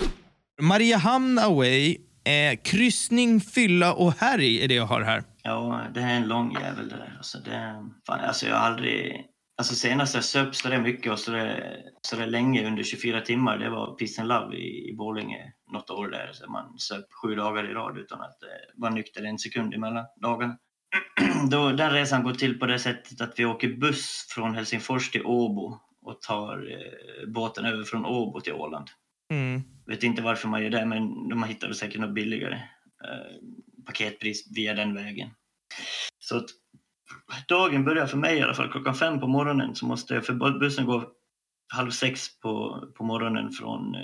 Mariehamn away, eh, kryssning, fylla och härj är det jag har här. Ja, det är en lång jävel det där. Alltså, det, fan, alltså jag har aldrig... Alltså senast jag söp så där mycket och så där, så där länge under 24 timmar, det var Peace and Love i, i Borlänge något år där. Så man söp sju dagar i rad utan att eh, vara nykter en sekund emellan dagarna. Då, den resan går till på det sättet att vi åker buss från Helsingfors till Åbo och tar eh, båten över från Åbo till Åland. Mm. Vet inte varför man gör det, men de hittar säkert något billigare eh, paketpris via den vägen. Så att dagen börjar för mig i alla fall klockan fem på morgonen. Så måste jag, för bussen går halv sex på, på morgonen från eh,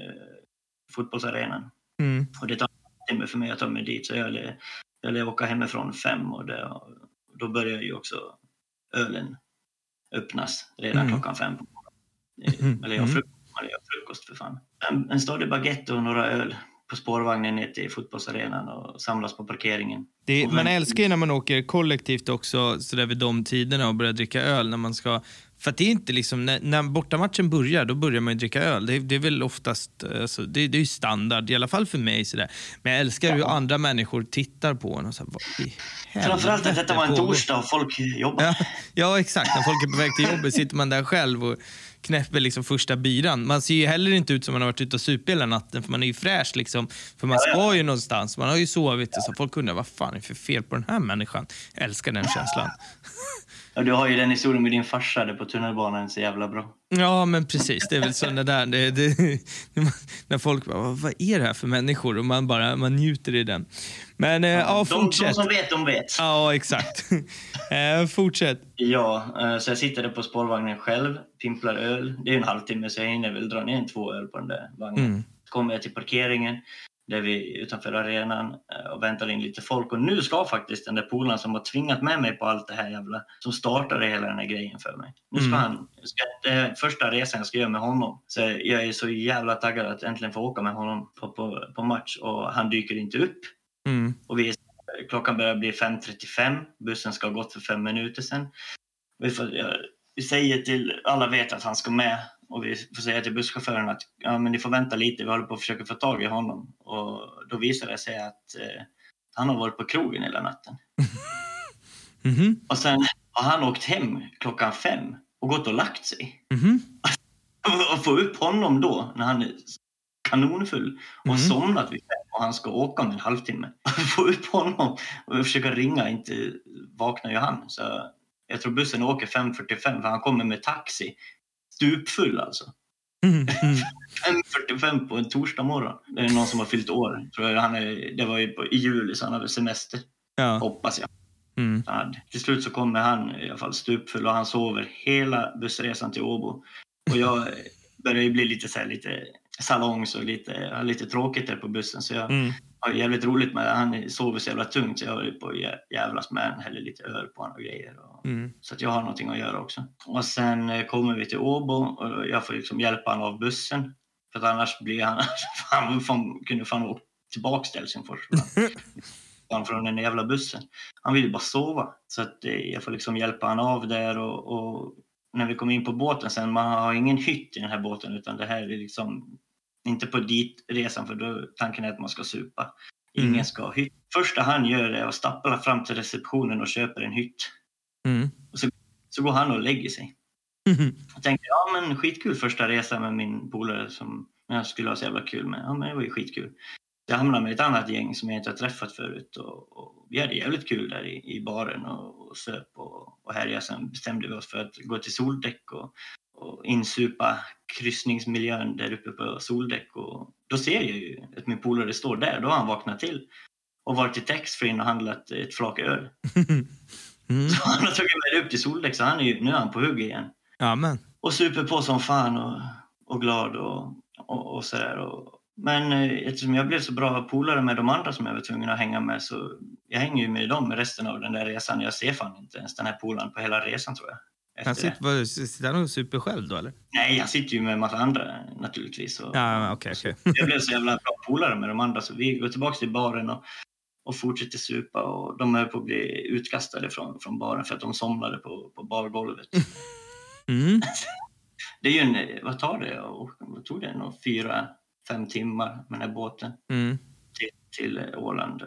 fotbollsarenan. Mm. Och det tar en timme för mig att ta mig dit. Så jag lär, jag lär åka hemifrån fem och det, då börjar ju också ölen öppnas redan Mm. klockan fem på morgonen. Mhm. Eller jag har Mm. frukost, jag frukost för fan. En, en stadig baguette och några öl på spårvagnen ner till fotbollsarenan och samlas på parkeringen. Det, man älskar ju när man åker kollektivt också, så där vid de tiderna och börjar dricka öl när man ska... För att det är inte liksom, när, när bortamatchen börjar, då börjar man ju dricka öl. Det, är- det är väl oftast, alltså, det, det är ju standard, i alla fall för mig. Så där. Men jag älskar hur andra människor tittar på en och så här, vad i Framförallt att detta var en torsdag och folk jobbar. Ja, ja, exakt. När folk är på väg till jobbet sitter man där själv och knäpper liksom första biran. Man ser ju heller inte ut som man har varit ute och supit hela natten för man är ju fräsch liksom. För man Ja, ja. ska ju någonstans. Man har ju sovit. Så folk undrar vad fan är det för fel på den här människan? Jag älskar den känslan. Och du har ju den historien med din farsa där på tunnelbanan så jävla bra. Ja, men precis. Det är väl sådana där. Det, det, när folk bara, vad, är det här för människor? Och man bara man njuter i den. Men eh, ja, de, de fortsätt. som vet, de vet. Ja, exakt. eh, fortsätt. Ja, eh, så jag sitter där på spårvagnen själv, pimplar öl. Det är en halvtimme så jag hinner väl dra ner en två öl på den där vagnen. Mm. Kommer jag till parkeringen där vi är utanför arenan eh, och väntar in lite folk. Och nu ska faktiskt den där polaren som har tvingat med mig på allt det här jävla, som startade hela den här grejen för mig. Nu ska Mm. han, ska, det är första resan jag ska göra med honom. Så jag är så jävla taggad att äntligen få åka med honom på, på, på match och han dyker inte upp. Mm. Och vi, klockan börjar bli 5.35. Bussen ska ha gått för fem minuter sedan. Vi, får, ja, vi säger till, alla vet att han ska med och vi får säga till busschauffören att ja, men ni får vänta lite, vi håller på att försöka få tag i honom. Och då visar det sig att eh, han har varit på krogen hela natten. Mhm. Och sen har han åkt hem klockan fem och gått och lagt sig. Mhm. Och få upp honom då när han är kanonfull och Mm. somnat vid fem och han ska åka om en halvtimme. Få upp honom och försöka ringa, inte vaknar ju han. Så jag tror bussen åker 5.45 för han kommer med taxi. Stupfull alltså. Mm. Mm. 5.45 på en torsdag morgon. Det är någon som har fyllt år. Tror jag. Han är, det var ju på, i juli så han hade semester. Ja. Hoppas jag. Mm. Till slut så kommer han i alla fall stupfull och han sover hela bussresan till Åbo. Och jag börjar ju bli lite så här, lite salongs och lite, lite tråkigt där på bussen. Så jag Mm. har jävligt roligt med Han sover så jävla tungt så jag håller på att jä- jävlas med honom. Häller lite öl på honom och grejer. Och, Mm. så att jag har någonting att göra också. Och sen eh, kommer vi till Åbo och jag får liksom hjälpa honom av bussen. För att annars blir han... Han fan, kunde fan åka tillbaka till Helsingfors. Han från den jävla bussen. Han ville bara sova. Så att eh, jag får liksom hjälpa han av där och, och när vi kom in på båten sen, man har ingen hytt i den här båten utan det här är liksom inte på ditresan för då tanken är att man ska supa. Ingen Mm. ska ha hytt. Första han gör är att stappla fram till receptionen och köper en hytt. Mm. Så går han och lägger sig. Jag tänkte, ja men skitkul första resa med min polare som jag skulle ha så jävla kul med. Ja men det var ju skitkul. Jag hamnade med ett annat gäng som jag inte har träffat förut och, och vi hade jävligt kul där i, i baren och, och söp och, och härjade. Sen bestämde vi oss för att gå till soldäck och, och insupa kryssningsmiljön där uppe på soldäck. Och då ser jag ju att min polare står där. Då har han vaknat till och varit till taxfree och handlat ett flak öl. Mm. Så han har tagit med upp till soldäck så han är ju, nu är han på hugg igen Ja, men. och super på som fan och, och glad och, och, och sådär. Och, men eh, eftersom jag blev så bra polare med de andra som jag var tvungen att hänga med så jag hänger ju med dem resten av den där resan. Jag ser fan inte ens den här polaren på hela resan tror jag. Han sitter, sitter han och super själv då, eller? Nej, jag sitter ju med en massa andra naturligtvis. Och, Ja, okej, okej. jag blev så jävla bra polare med de andra så vi går tillbaka till baren och, och fortsätter supa och de höll på att bli utkastade från, från baren för att de somnade på, på bargolvet. Mm. Det är ju en, vad tar det? Och- Vad tog det? Nog fyra, fem timmar med den här båten Mm. till, till Åland.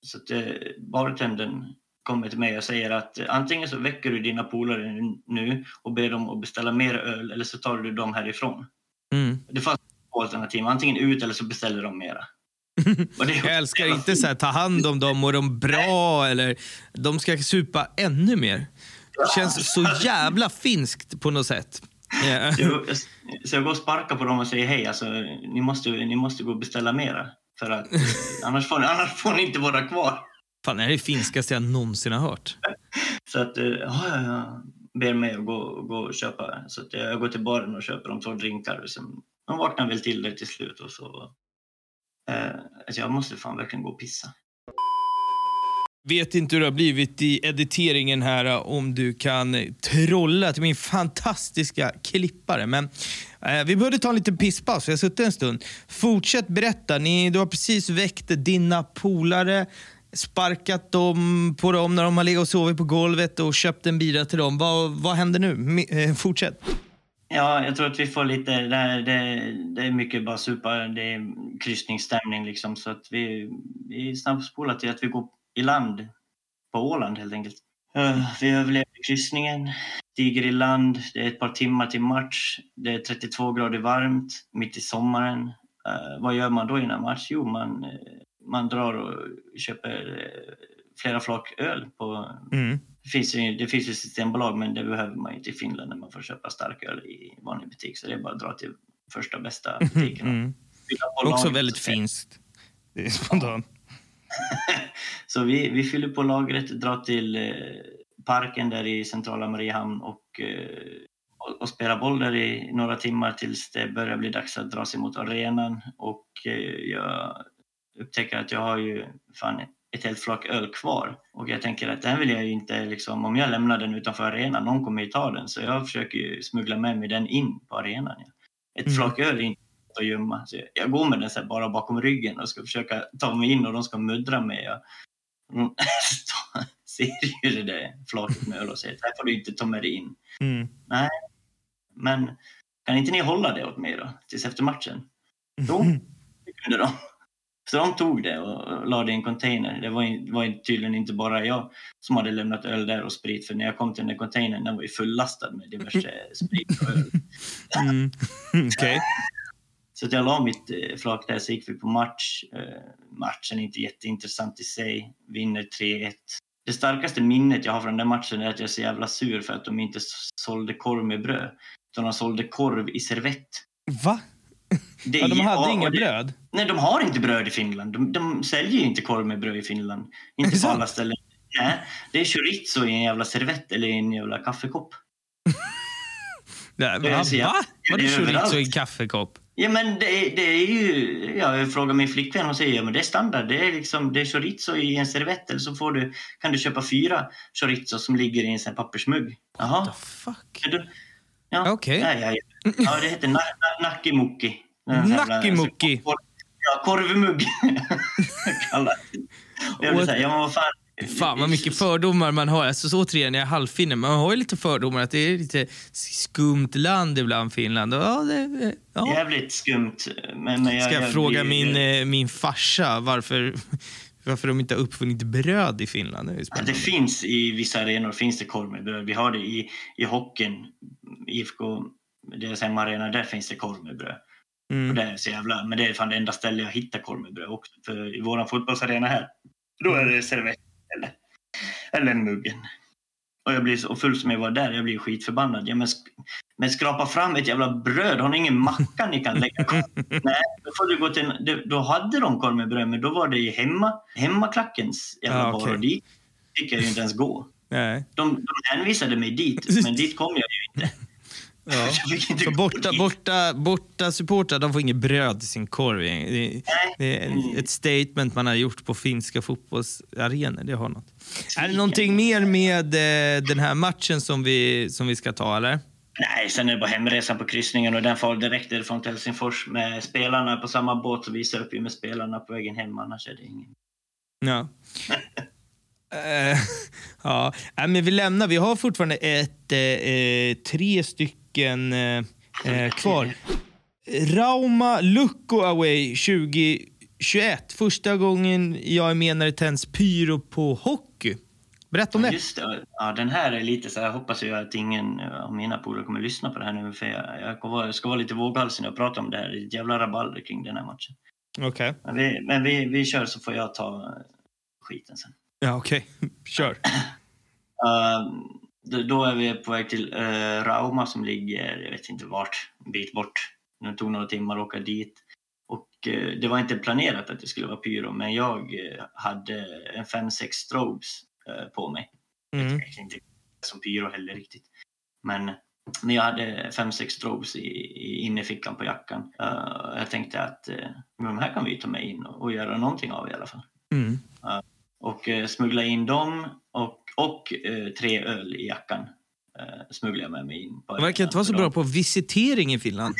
Så att eh, bartendern kommer till mig och säger att antingen så väcker du dina polare nu och ber dem att beställa mer öl eller så tar du dem härifrån. Mm. Det fanns två alternativ, antingen ut eller så beställer de mera. Jag älskar inte så här, ta hand om dem och de bra eller de ska supa ännu mer. Det känns så jävla finskt på något sätt. Ja. Så jag, så jag går och sparkar på dem och säger hej, alltså, ni, måste, ni måste gå och beställa mera. För att annars får, ni, annars får ni inte vara kvar. Fan, det här är det finskaste jag någonsin har hört. Så att, eh, ja, ja. Ber mig att gå, gå och köpa. Så att jag går till baren och köper de två drinkar. Och sen, de vaknar väl till det till slut. Och så, eh, alltså jag måste fan verkligen gå och pissa. Vet inte hur det har blivit i editeringen här om du kan trolla till min fantastiska klippare. Men eh, vi behövde ta en liten pisspaus, vi har suttit en stund. Fortsätt berätta. Ni, du har precis väckt dina polare, sparkat dem på dem när de har legat och sovit på golvet och köpt en bira till dem. Vad, vad händer nu? Eh, fortsätt. Ja, jag tror att vi får lite... Det, här, det, det är mycket bara supa. Det är kryssningsstämning liksom. Så att vi, vi snabbspolar till att vi går i land på Åland helt enkelt. Vi överlevde kryssningen, stiger i land, det är ett par timmar till match, det är 32 grader varmt, mitt i sommaren. Eh, vad gör man då innan match? Jo, man, eh, man drar och köper eh, flera flak öl. På, Mm. det, finns ju, det finns ju systembolag, men det behöver man inte i Finland när man får köpa starköl i vanlig butik. Så det är bara att dra till första bästa butiken. Mm. på Också väldigt finskt. Det är spontant. Så vi, vi fyller på lagret, drar till eh, parken där i centrala Mariehamn och, eh, och, och spelar boll där i några timmar tills det börjar bli dags att dra sig mot arenan. Och eh, jag upptäcker att jag har ju fan ett helt flak öl kvar. Och jag tänker att den vill jag ju inte, liksom, om jag lämnar den utanför arenan, någon kommer ju ta den. Så jag försöker ju smuggla med mig den in på arenan. Ja. Ett Mm. flak öl är inte att gömma. Så jag- går med den så bara bakom ryggen och ska försöka ta mig in och de ska muddra mig. Jag mm, ser ju det där flaket med öl och säger här får du inte ta med dig in. Mm. Men kan inte ni hålla det åt mig då, tills efter matchen? Jo, det kunde de. Så de tog det och la det i en container. Det var, var tydligen inte bara jag som hade lämnat öl där och sprit. För när jag kom till den där containern, den var ju fullastad med diverse sprit och öl. Mm. Okej. Så jag la mitt eh, flak där, så gick vi på match. Eh, matchen är inte jätteintressant i sig. Vinner 3-1. Det starkaste minnet jag har från den matchen är att jag är så jävla sur för att de inte sålde korv med bröd. Utan de sålde korv i servett. Va? Det Ja, de är- hade inga det- bröd? Nej, de har inte bröd i Finland. De, de säljer ju inte korv med bröd i Finland. Inte på alla ställen. Nej, det är chorizo i en jävla servett eller i en jävla kaffekopp. Nej, Det är va? Va? Var det chorizo i en kaffekopp? Ja, men det, det är ju... Ja, jag frågar min flickvän och säger ja, men det är standard. Det är, liksom, det är chorizo i en servett eller så får du, kan du köpa fyra chorizo som ligger i en sån pappersmugg. Jaha. The fuck? Ja, Okej. ja, ja, ja. ja, det heter na, na, nakimuki. Jävla- Nackimukki. Ja, korvmugg. Jag vill säga, ja men vad fan. Fan vad mycket fördomar man har. Alltså, så återigen, jag är halvfinne. Man har ju lite fördomar att det är lite skumt land ibland, Finland. Ja, det, ja. Jävligt skumt. Men, men jag, Ska jag, jag fråga blir- min, eh, min farsa varför, varför de inte har uppfunnit bröd i Finland? Det Ja, det finns i vissa arenor finns det korv med bröd. Vi har det i, i hockeyn. IFK, deras hemmaarena, där finns det korv med bröd. Och Mm. det är så jävla, men det är fan det enda ställe jag hittar korv med bröd också. För i våran fotbollsarena här, då är det servett eller, eller muggen. Och jag blir så full som jag var där, jag blir skitförbannad. Ja, men, sk- men skrapa fram ett jävla bröd, har ni ingen macka ni kan lägga korv? Nej, då får du gå till, en- då hade de korv med bröd, men då var det i hemma, hemmaklackens jävla Ja, bar okej. och dit fick jag ju inte ens gå. Nej. De, de hänvisade mig dit, men dit kom jag ju inte. Ja. Så borta, borta, borta supportrar de får inget bröd i sin korv. Det är, det är ett statement man har gjort på finska fotbollsarenor. Det har något. Är det någonting mer med eh, den här matchen som vi, som vi ska ta? eller? Nej, sen är det bara hemresan på kryssningen och den far direkt till Helsingfors med spelarna på samma båt och visar upp ju med spelarna på vägen hem. Annars är det ingen. Ja. Eh, ja, men vi lämnar. Vi har fortfarande ett, eh, tre stycken eh, eh, kvar. Rauma Lukko Away 2021. Första gången jag är med när det tänds pyro på hockey. Berätta om det. Just det. Ja, den här är lite så här, jag hoppas ju att ingen av mina polare kommer lyssna på det här nu för jag, jag ska vara- lite våghalsig och prata om det här. Det är ett jävla rabalder kring den här matchen. Okej. Men vi, men vi, vi kör så får jag ta skiten sen. Ja, okej. Kör. Uh, då, är vi på väg till uh, Rauma som ligger, jag vet inte vart, en bit bort. Det tog några timmar att åka dit. Och eh, det var inte planerat att det skulle vara pyro, men jag eh, hade en 5-6 strobes eh, på mig. Mm. Jag tänkte inte som pyro heller riktigt. Men, men jag hade 5-6 strobes i, i innerfickan på jackan. Eh, jag tänkte att uh, de här kan vi ta med in och, och göra någonting av i alla fall Mm. och eh, smuggla in dem och, och eh, tre öl i jackan. Eh, smugglade jag med mig in. På De verkar inte vara så bra på visitering i Finland.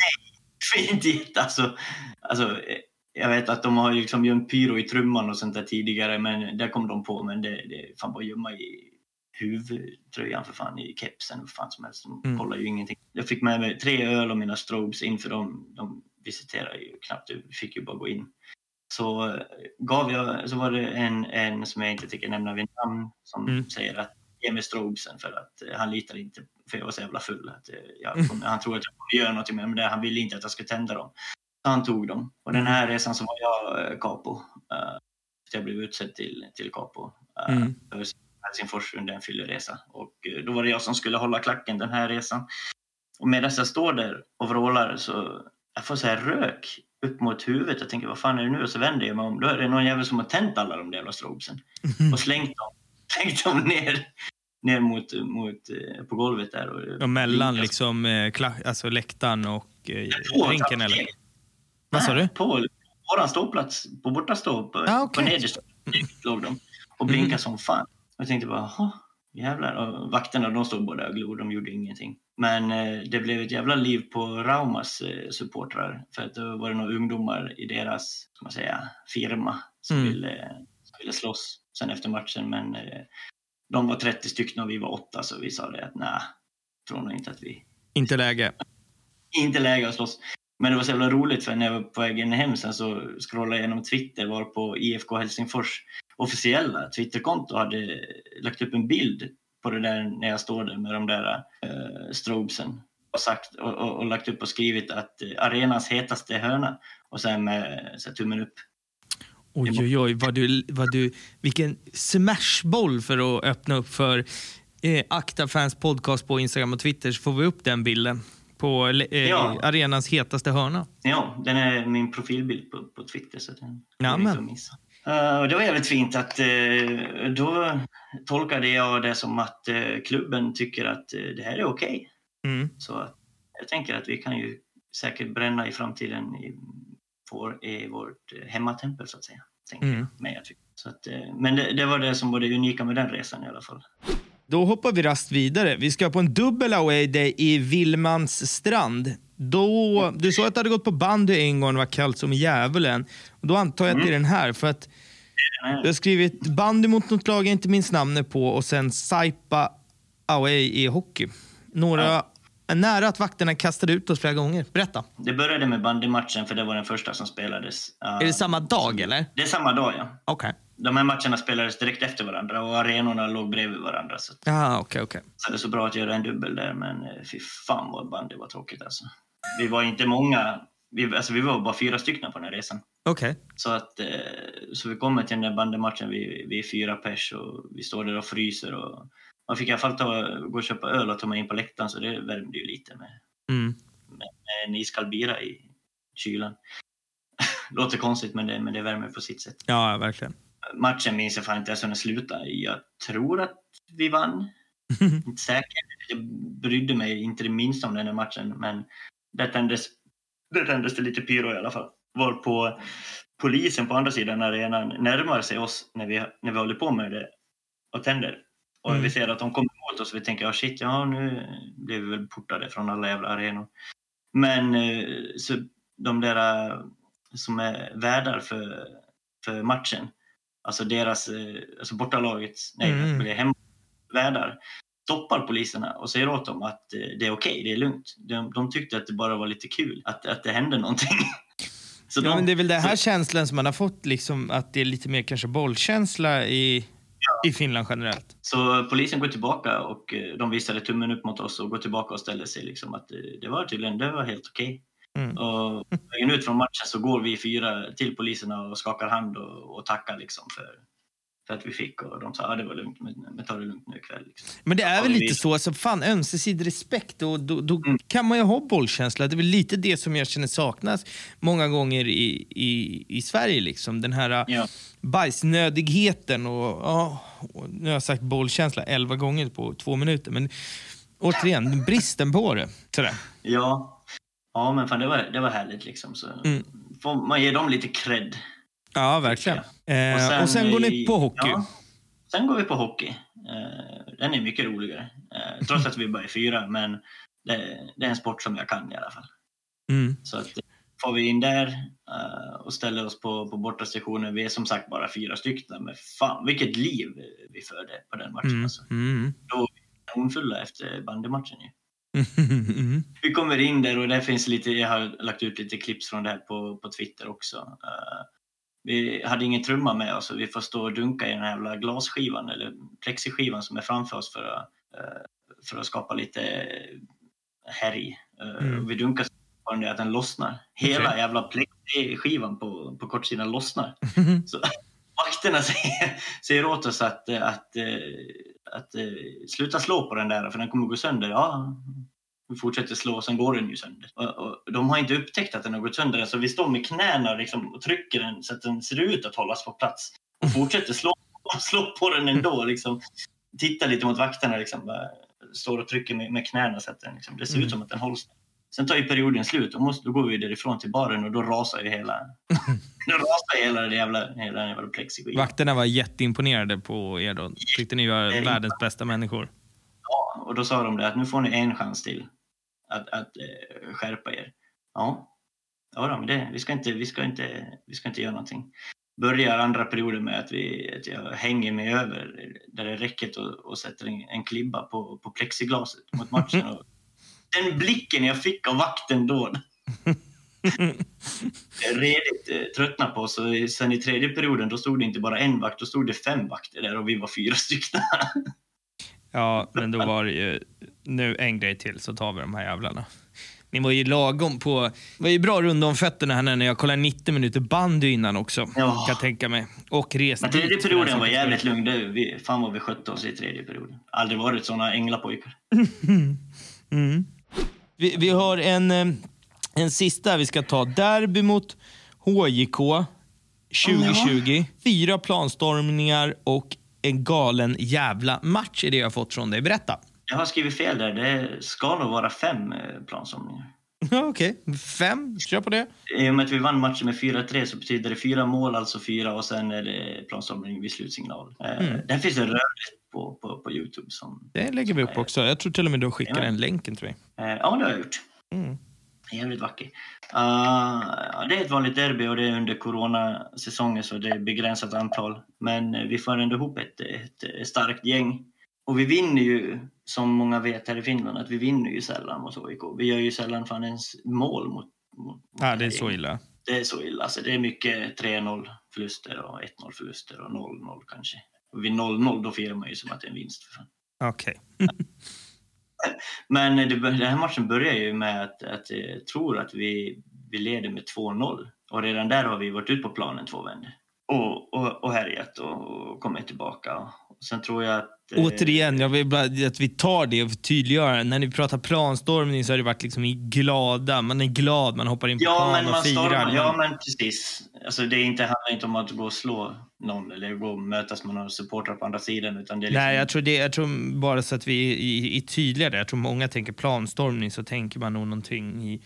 Fint dit alltså. alltså. eh, Jag vet att de har liksom gömt pyro i trumman och sånt där tidigare men där kom de på men det, det är fan bara gömma i huvudtröjan för fan, i kepsen, vad fan som helst. De Mm. kollar ju ingenting. Jag fick med mig tre öl och mina strobes in för de, de visiterar ju knappt, vi fick ju bara gå in. Så gav jag, så var det en, en som jag inte tänker nämna vid namn som Mm. säger att ge mig strobesen för att eh, han litar inte, för jag var så jävla full. Att, eh, jag Mm. kommer, han tror att jag kommer göra något med dem, men han ville inte att jag skulle tända dem. Så han tog dem. Och den Mm. här resan så var jag eh, capo. Uh, jag blev utsedd till, till capo. Uh, Mm. för Helsingfors under en fylleresa. Och då var det jag som skulle hålla klacken den här resan. Och medan jag står där och vrålar så jag får så här rök upp mot huvudet. Jag tänker vad fan är det nu? Och så vänder jag mig om. Då är det någon jävel som har tänt alla de där jävla strobesen och slängt dem, slängt dem ner, ner mot, mot, eh, på golvet där. Och Ja, mellan liksom, eh, alltså läktaren och eh, På rinken eller? Vad sa du? På våran ståplats, på bortastå, på, Ah, okej. på nedersta låg de och blinkade Mm. som fan. Jag tänkte bara, jävlar. Och vakterna de stod bara och glodde, de gjorde ingenting. Men eh, det blev ett jävla liv på Raumas eh, supportrar. För att då var det några ungdomar i deras, ska man säga, firma som, Mm. ville, som ville slåss sen efter matchen. Men eh, de var 30 stycken och vi var åtta så vi sa det att nej, tror nog inte att vi Inte läge. inte läge att slåss. Men det var så jävla roligt för när jag var på vägen hem sen så scrollade jag igenom Twitter var på IFK Helsingfors officiella Twitterkonto hade lagt upp en bild på det där när jag står där med de där uh, strobesen och, sagt, och, och, och lagt upp och skrivit att uh, arenans hetaste hörna och sen med så tummen upp. Oj, oj, oj. Vad du, vad du, vilken smashboll för att öppna upp för eh, Akta Fans podcast på Instagram och Twitter så får vi upp den bilden på eh, Ja. arenans hetaste hörna. Ja, den är min profilbild på, på Twitter så den går inte att missa. Eh, och det var jävligt fint att eh, då tolkade jag det som att eh, klubben tycker att det här är okej. Mm. Så jag tänker att vi kan ju säkert bränna i framtiden i, vår, i vårt hemmatempel så att säga. Tänker Mm. jag. Så att, men det, det var det som var det unika med den resan i alla fall. Då hoppar vi rast vidare. Vi ska på en dubbel away day i Villmans strand. Då, du sa att du hade gått på bandy en gång och var kallt som djävulen. Då antar jag att det är den här. För att du har skrivit bandy mot något lag jag inte minns namnet på och sen Saipa away i hockey. Några är nära att vakterna kastade ut oss flera gånger. Berätta. Det började med bandymatchen för det var den första som spelades. Är det samma dag eller? det är samma dag ja. Okej. De här matcherna spelades direkt efter varandra och arenorna låg bredvid varandra. Så Ja, okej, okej. så det är så bra att göra en dubbel där, men eh, fy fan vad bandy var tråkigt alltså. Vi var inte många, vi, alltså vi var bara fyra stycken på den här resan. Okej. Så, att, eh, så vi kommer till den där bandymatchen, vi, vi är fyra pers och vi står där och fryser. Och man fick i alla fall ta, gå och köpa öl och ta mig in på läktaren så det värmde ju lite med, Mm. med en iskall bira i kylan. Låter konstigt men det, men det värmer på sitt sätt. Ja, verkligen. Matchen minns jag fan inte ens hur den slutade. Jag tror att vi vann. Inte säker. Jag brydde mig inte det minsta om den här matchen men där tändes, där tändes det lite pyro i alla fall. Var på polisen på andra sidan arenan närmar sig oss när vi, när vi håller på med det och tänder. Och Mm. vi ser att de kommer mot oss och vi tänker, ja shit, ja nu blev vi väl portade från alla jävla arenor. Men eh, så de där eh, som är värdar för, för matchen, alltså deras, eh, alltså bortalagets, nej, Mm. hemvärdar, stoppar poliserna och säger åt dem att eh, det är okej, det är lugnt. De, de tyckte att det bara var lite kul, att, att det hände någonting. Så Ja, de- men det är väl den här så- känslan som man har fått, liksom, att det är lite mer kanske bollkänsla i, i Finland generellt. Så polisen går tillbaka och eh, de visade tummen upp mot oss och går tillbaka och ställer sig liksom att eh, det var tydligen det var helt okej. Mm. Och vägen ut från matchen så går vi fyra till poliserna och skakar hand och, och tackar liksom för, för att vi fick och de sa att ah, det var lugnt men, ta det lugnt nu ikväll. Liksom. Men det är Ja, väl vi- lite så, alltså, fan ömsesidig respekt och då, då Mm. kan man ju ha bollkänsla. Det är väl lite det som jag känner saknas många gånger i, i, i Sverige. Liksom. Den här ja. Bajsnödigheten och, ja, och nu har jag sagt bollkänsla elva gånger på två minuter. Men återigen, bristen på det. Sådär. Ja. ja, men fan det var, det var härligt liksom. Så Mm. man ger dem lite cred. Ja, verkligen. Eh, och, sen, sen går ni på hockey. Ja, sen går vi på hockey. Eh, den är mycket roligare. Eh, trots att vi bara är fyra, men det, det är en sport som jag kan i alla fall. Mm. Så att, får vi in där eh, och ställer oss på, på bortastationen. Vi är som sagt bara fyra stycken, men fan vilket liv vi förde på den matchen. Mm. Alltså. Mm. Då var vi kanonfulla efter bandymatchen. Ju. Mm. Vi kommer in där och det finns lite, jag har lagt ut lite clips från det här på, på Twitter också. Eh, vi hade ingen trumma med oss och vi får stå och dunka i den här jävla glasskivan eller plexiskivan som är framför oss för att, eh, för att skapa lite härj. Eh, Mm. Vi dunkar så på den att den lossnar. Hela Okej. jävla plexiskivan på, på kortsidan lossnar. Så vakterna säger, säger åt oss att, eh, att, eh, att, eh, sluta slå på den där för den kommer gå sönder. Ja, fortsätter slå sen går den ju sönder. Och, och, de har inte upptäckt att den har gått sönder så vi står med knäna liksom, och trycker den så att den ser ut att hållas på plats. Och fortsätter slå, slå på den ändå. Liksom. Tittar lite mot vakterna, liksom, står och trycker med, med knäna så att den, liksom, det ser Mm. ut som att den hålls. Sen tar ju perioden slut och måste, då går vi därifrån till baren och då rasar ju hela, då rasar hela det jävla, hela jävla plexiskivan. Vakterna var jätteimponerade på er då. Tyckte ni var världens bästa människor. Ja, och då sa de det att nu får ni en chans till att, att eh, skärpa er. Ja, ja då, men det, vi, ska inte, vi, ska inte, vi ska inte göra någonting. Börjar andra perioden med att, vi, att jag hänger mig över där det är räcket och, och sätter en, en klibba på, på plexiglaset mot matchen. Och den blicken jag fick av vakten då. redigt eh, tröttna på. Så sen i tredje perioden då stod det inte bara en vakt, då stod det fem vakter där och vi var fyra stycken. Ja, men då var det ju nu en grej till så tar vi de här jävlarna. Ni var ju lagom på... Var ju bra runda om fötterna här när jag kollade 90 minuter bandy innan också. Ja. Kan jag tänka mig. Och rest Men tredje perioden den var jävligt lugn. Det, vi, fan vad vi skötte oss i tredje perioden. Aldrig varit såna änglapojkar. Mm. Vi, vi har en, eh, en sista vi ska ta. Derby mot HJK 2020. Fyra planstormningar och en galen jävla match är det jag fått från dig. Berätta. Jag har skrivit fel där. Det ska nog vara fem eh, plansomningar. Ja, Okej, fem. Kör på det. I och med att vi vann matchen med 4-3 så betyder det fyra mål, alltså fyra, och sen är det plansomning vid slutsignal. Eh, Mm. Där finns det rörligt på, på, på Youtube. Som, Det lägger vi upp också. Jag tror till och med du skickar Ja. den länken till mig. eh, ja, det har jag gjort. Mm. Jävligt vacker. Uh, det är ett vanligt derby och det är under coronasäsongen så det är begränsat antal. Men vi får ändå ihop ett, ett starkt gäng. Och vi vinner ju, som många vet här i Finland, att vi vinner ju sällan mot HIK. Vi gör ju sällan fan ens mål mot, mot Ja, det är så illa. Det är så illa. Alltså, det är mycket 3-0 förluster och 1-0 förluster och 0-0 kanske. Och vid 0-0 då firar man ju som att det är en vinst. Okej. Okay. Men det, den här matchen börjar ju med att, att jag tror att vi, vi leder med 2-0. Och redan där har vi varit ut på planen två vändor. Och, och, och härjat och, och kommit tillbaka. Och sen tror jag att... Eh, Återigen, jag vill bara att vi tar det och tydliggör. När ni pratar planstormning så har det varit liksom glada. Man är glad, man hoppar in på ja, plan men och man firar. Stormar, ja, men precis. Alltså, det är inte, handlar inte om att gå och slå någon eller gå och mötas med några supportrar på andra sidan. Utan det är liksom... Nej, jag tror, det, jag tror bara så att vi är, är tydliga där. Jag tror många tänker planstormning så tänker man nog någonting i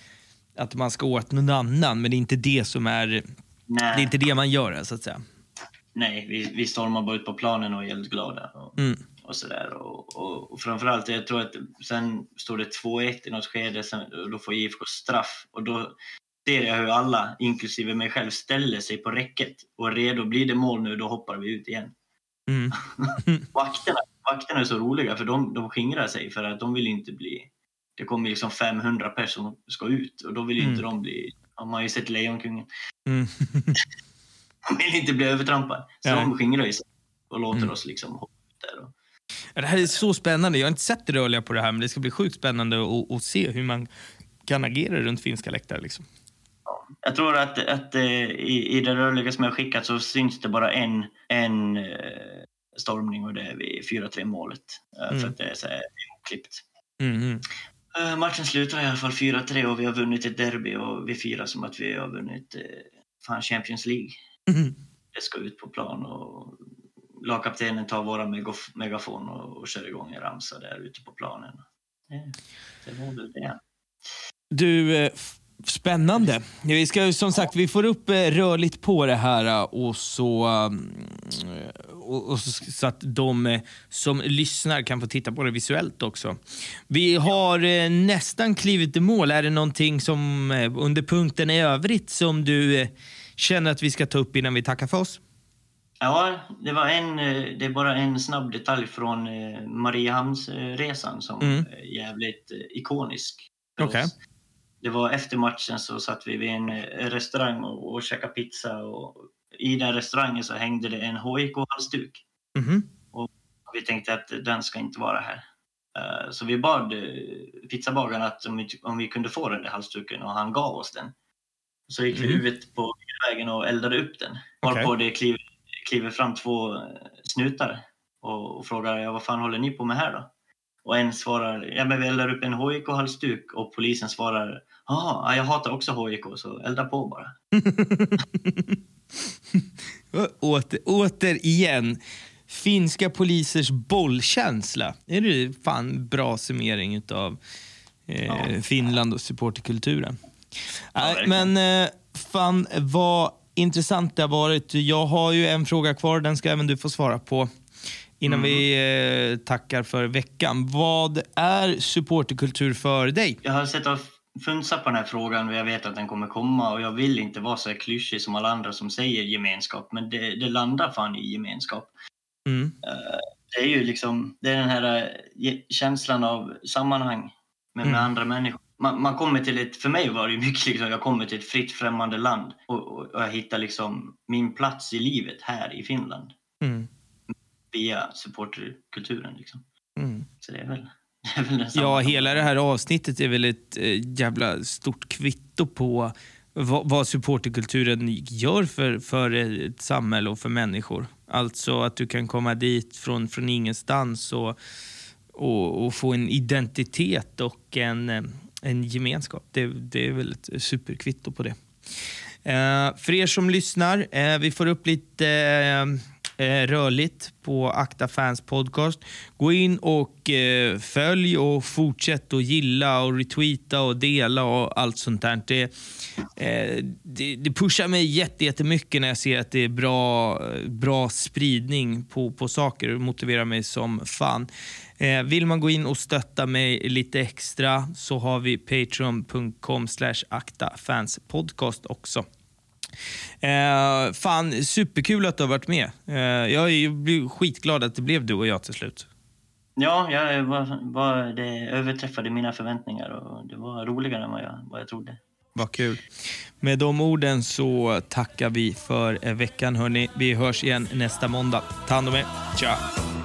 att man ska åt någon annan. Men det är inte det som är... Nej. Det är inte det man gör, så att säga. Nej, vi, vi stormar bara ut på planen och är helt glada. Och, mm. och sådär. Och, och, och framförallt, jag tror att sen står det 2-1 i något skede, sen, då får IFK straff. Och då ser jag hur alla, inklusive mig själv, ställer sig på räcket och är redo. Blir det mål nu, då hoppar vi ut igen. Mm. vakterna, vakterna är så roliga, för de, de skingrar sig för att de vill inte bli... Det kommer liksom 500 personer som ska ut och då vill mm. inte de bli... Man har ju sett Lejonkungen. Mm. de vill inte bli övertrampade. Så ja. de skingrar sig och låter mm. oss liksom hoppa där. Och... Det här är så spännande. Jag har inte sett det rörliga på det här, men det ska bli sjukt spännande att, att se hur man kan agera runt finska läktare. Liksom. Ja, jag tror att, att eh, i, i det rörliga som jag skickat så syns det bara en, en uh, stormning och det är vid 4-3 målet. Uh, mm. För att det är så här klippt. Mm. Matchen slutar i alla fall 4-3 och vi har vunnit ett derby och vi firar som att vi har vunnit fan Champions League. Mm. Det ska ut på plan och lagkaptenen tar våra megaf megafon och, och kör igång en ramsa där ute på planen. Det, det var väl det. Du, eh, spännande. Vi ska som sagt, vi får upp eh, rörligt på det här eh, och så, och, och så, så att de som lyssnar kan få titta på det visuellt också. Vi har nästan klivit i mål. Är det någonting som under punkten i övrigt som du känner att vi ska ta upp innan vi tackar för oss? Ja, det, var en, det är bara en snabb detalj från Mariehamnsresan som mm. är jävligt ikonisk. Okay. Det var efter matchen så satt vi vid en restaurang och, och käkade pizza och i den restaurangen så hängde det en HIK-halsduk. Mm. Och vi tänkte att den ska inte vara här. Så vi bad pizzabagaren att om vi, om vi kunde få den där halsduken och han gav oss den. Så gick vi mm. ut på vägen och eldade upp den. Varpå okay. det kliver, kliver fram två snutar och, och frågar ja, vad fan håller ni på med här då? Och en svarar ja, men vi eldar upp en HIK-halsduk och polisen svarar ja, jag hatar också HIK så elda på bara. Åter, återigen, finska polisers bollkänsla. Är det fan bra summering av eh, ja. Finland och supporterkulturen? Ja, äh, men eh, fan vad intressant det har varit. Jag har ju en fråga kvar, den ska även du få svara på innan mm. vi eh, tackar för veckan. Vad är supporterkultur för dig? Jag har sett och funsat på den här frågan och jag vet att den kommer komma och jag vill inte vara så klyschig som alla andra som säger gemenskap, men det, det landar fan i gemenskap. Mm. Uh, det är ju liksom, det är den här uh, känslan av sammanhang med, mm. med andra människor. Man, man, kommer till ett, för mig var det mycket liksom, jag kommer till ett fritt främmande land och, och, och jag hittar liksom min plats i livet här i Finland. Mm via supporterkulturen. Liksom. Mm. Så det är väl, det är väl Ja, hela det här avsnittet är väl ett äh, jävla stort kvitto på vad, vad supporterkulturen gör för, för ett samhälle och för människor. Alltså att du kan komma dit från, från ingenstans och, och, och få en identitet och en, en gemenskap. Det, det är väl ett superkvitto på det. Uh, för er som lyssnar, uh, vi får upp lite uh, eh, rörligt på Akta Fans Podcast. Gå in och eh, följ och fortsätt att gilla och retweeta och dela och allt sånt där. Det, eh, det, det pushar mig jättemycket när jag ser att det är bra, bra spridning på, på saker och motiverar mig som fan. Eh, vill man gå in och stötta mig lite extra så har vi patreon.com slash aktafanspodcast också. Eh, fan, superkul att du har varit med. Eh, jag blir skitglad att det blev du och jag till slut. Ja, jag var, var, det överträffade mina förväntningar och det var roligare än vad jag, vad jag trodde. Vad kul. Med de orden så tackar vi för veckan. Hörni. Vi hörs igen nästa måndag. Ta hand om er. Ciao!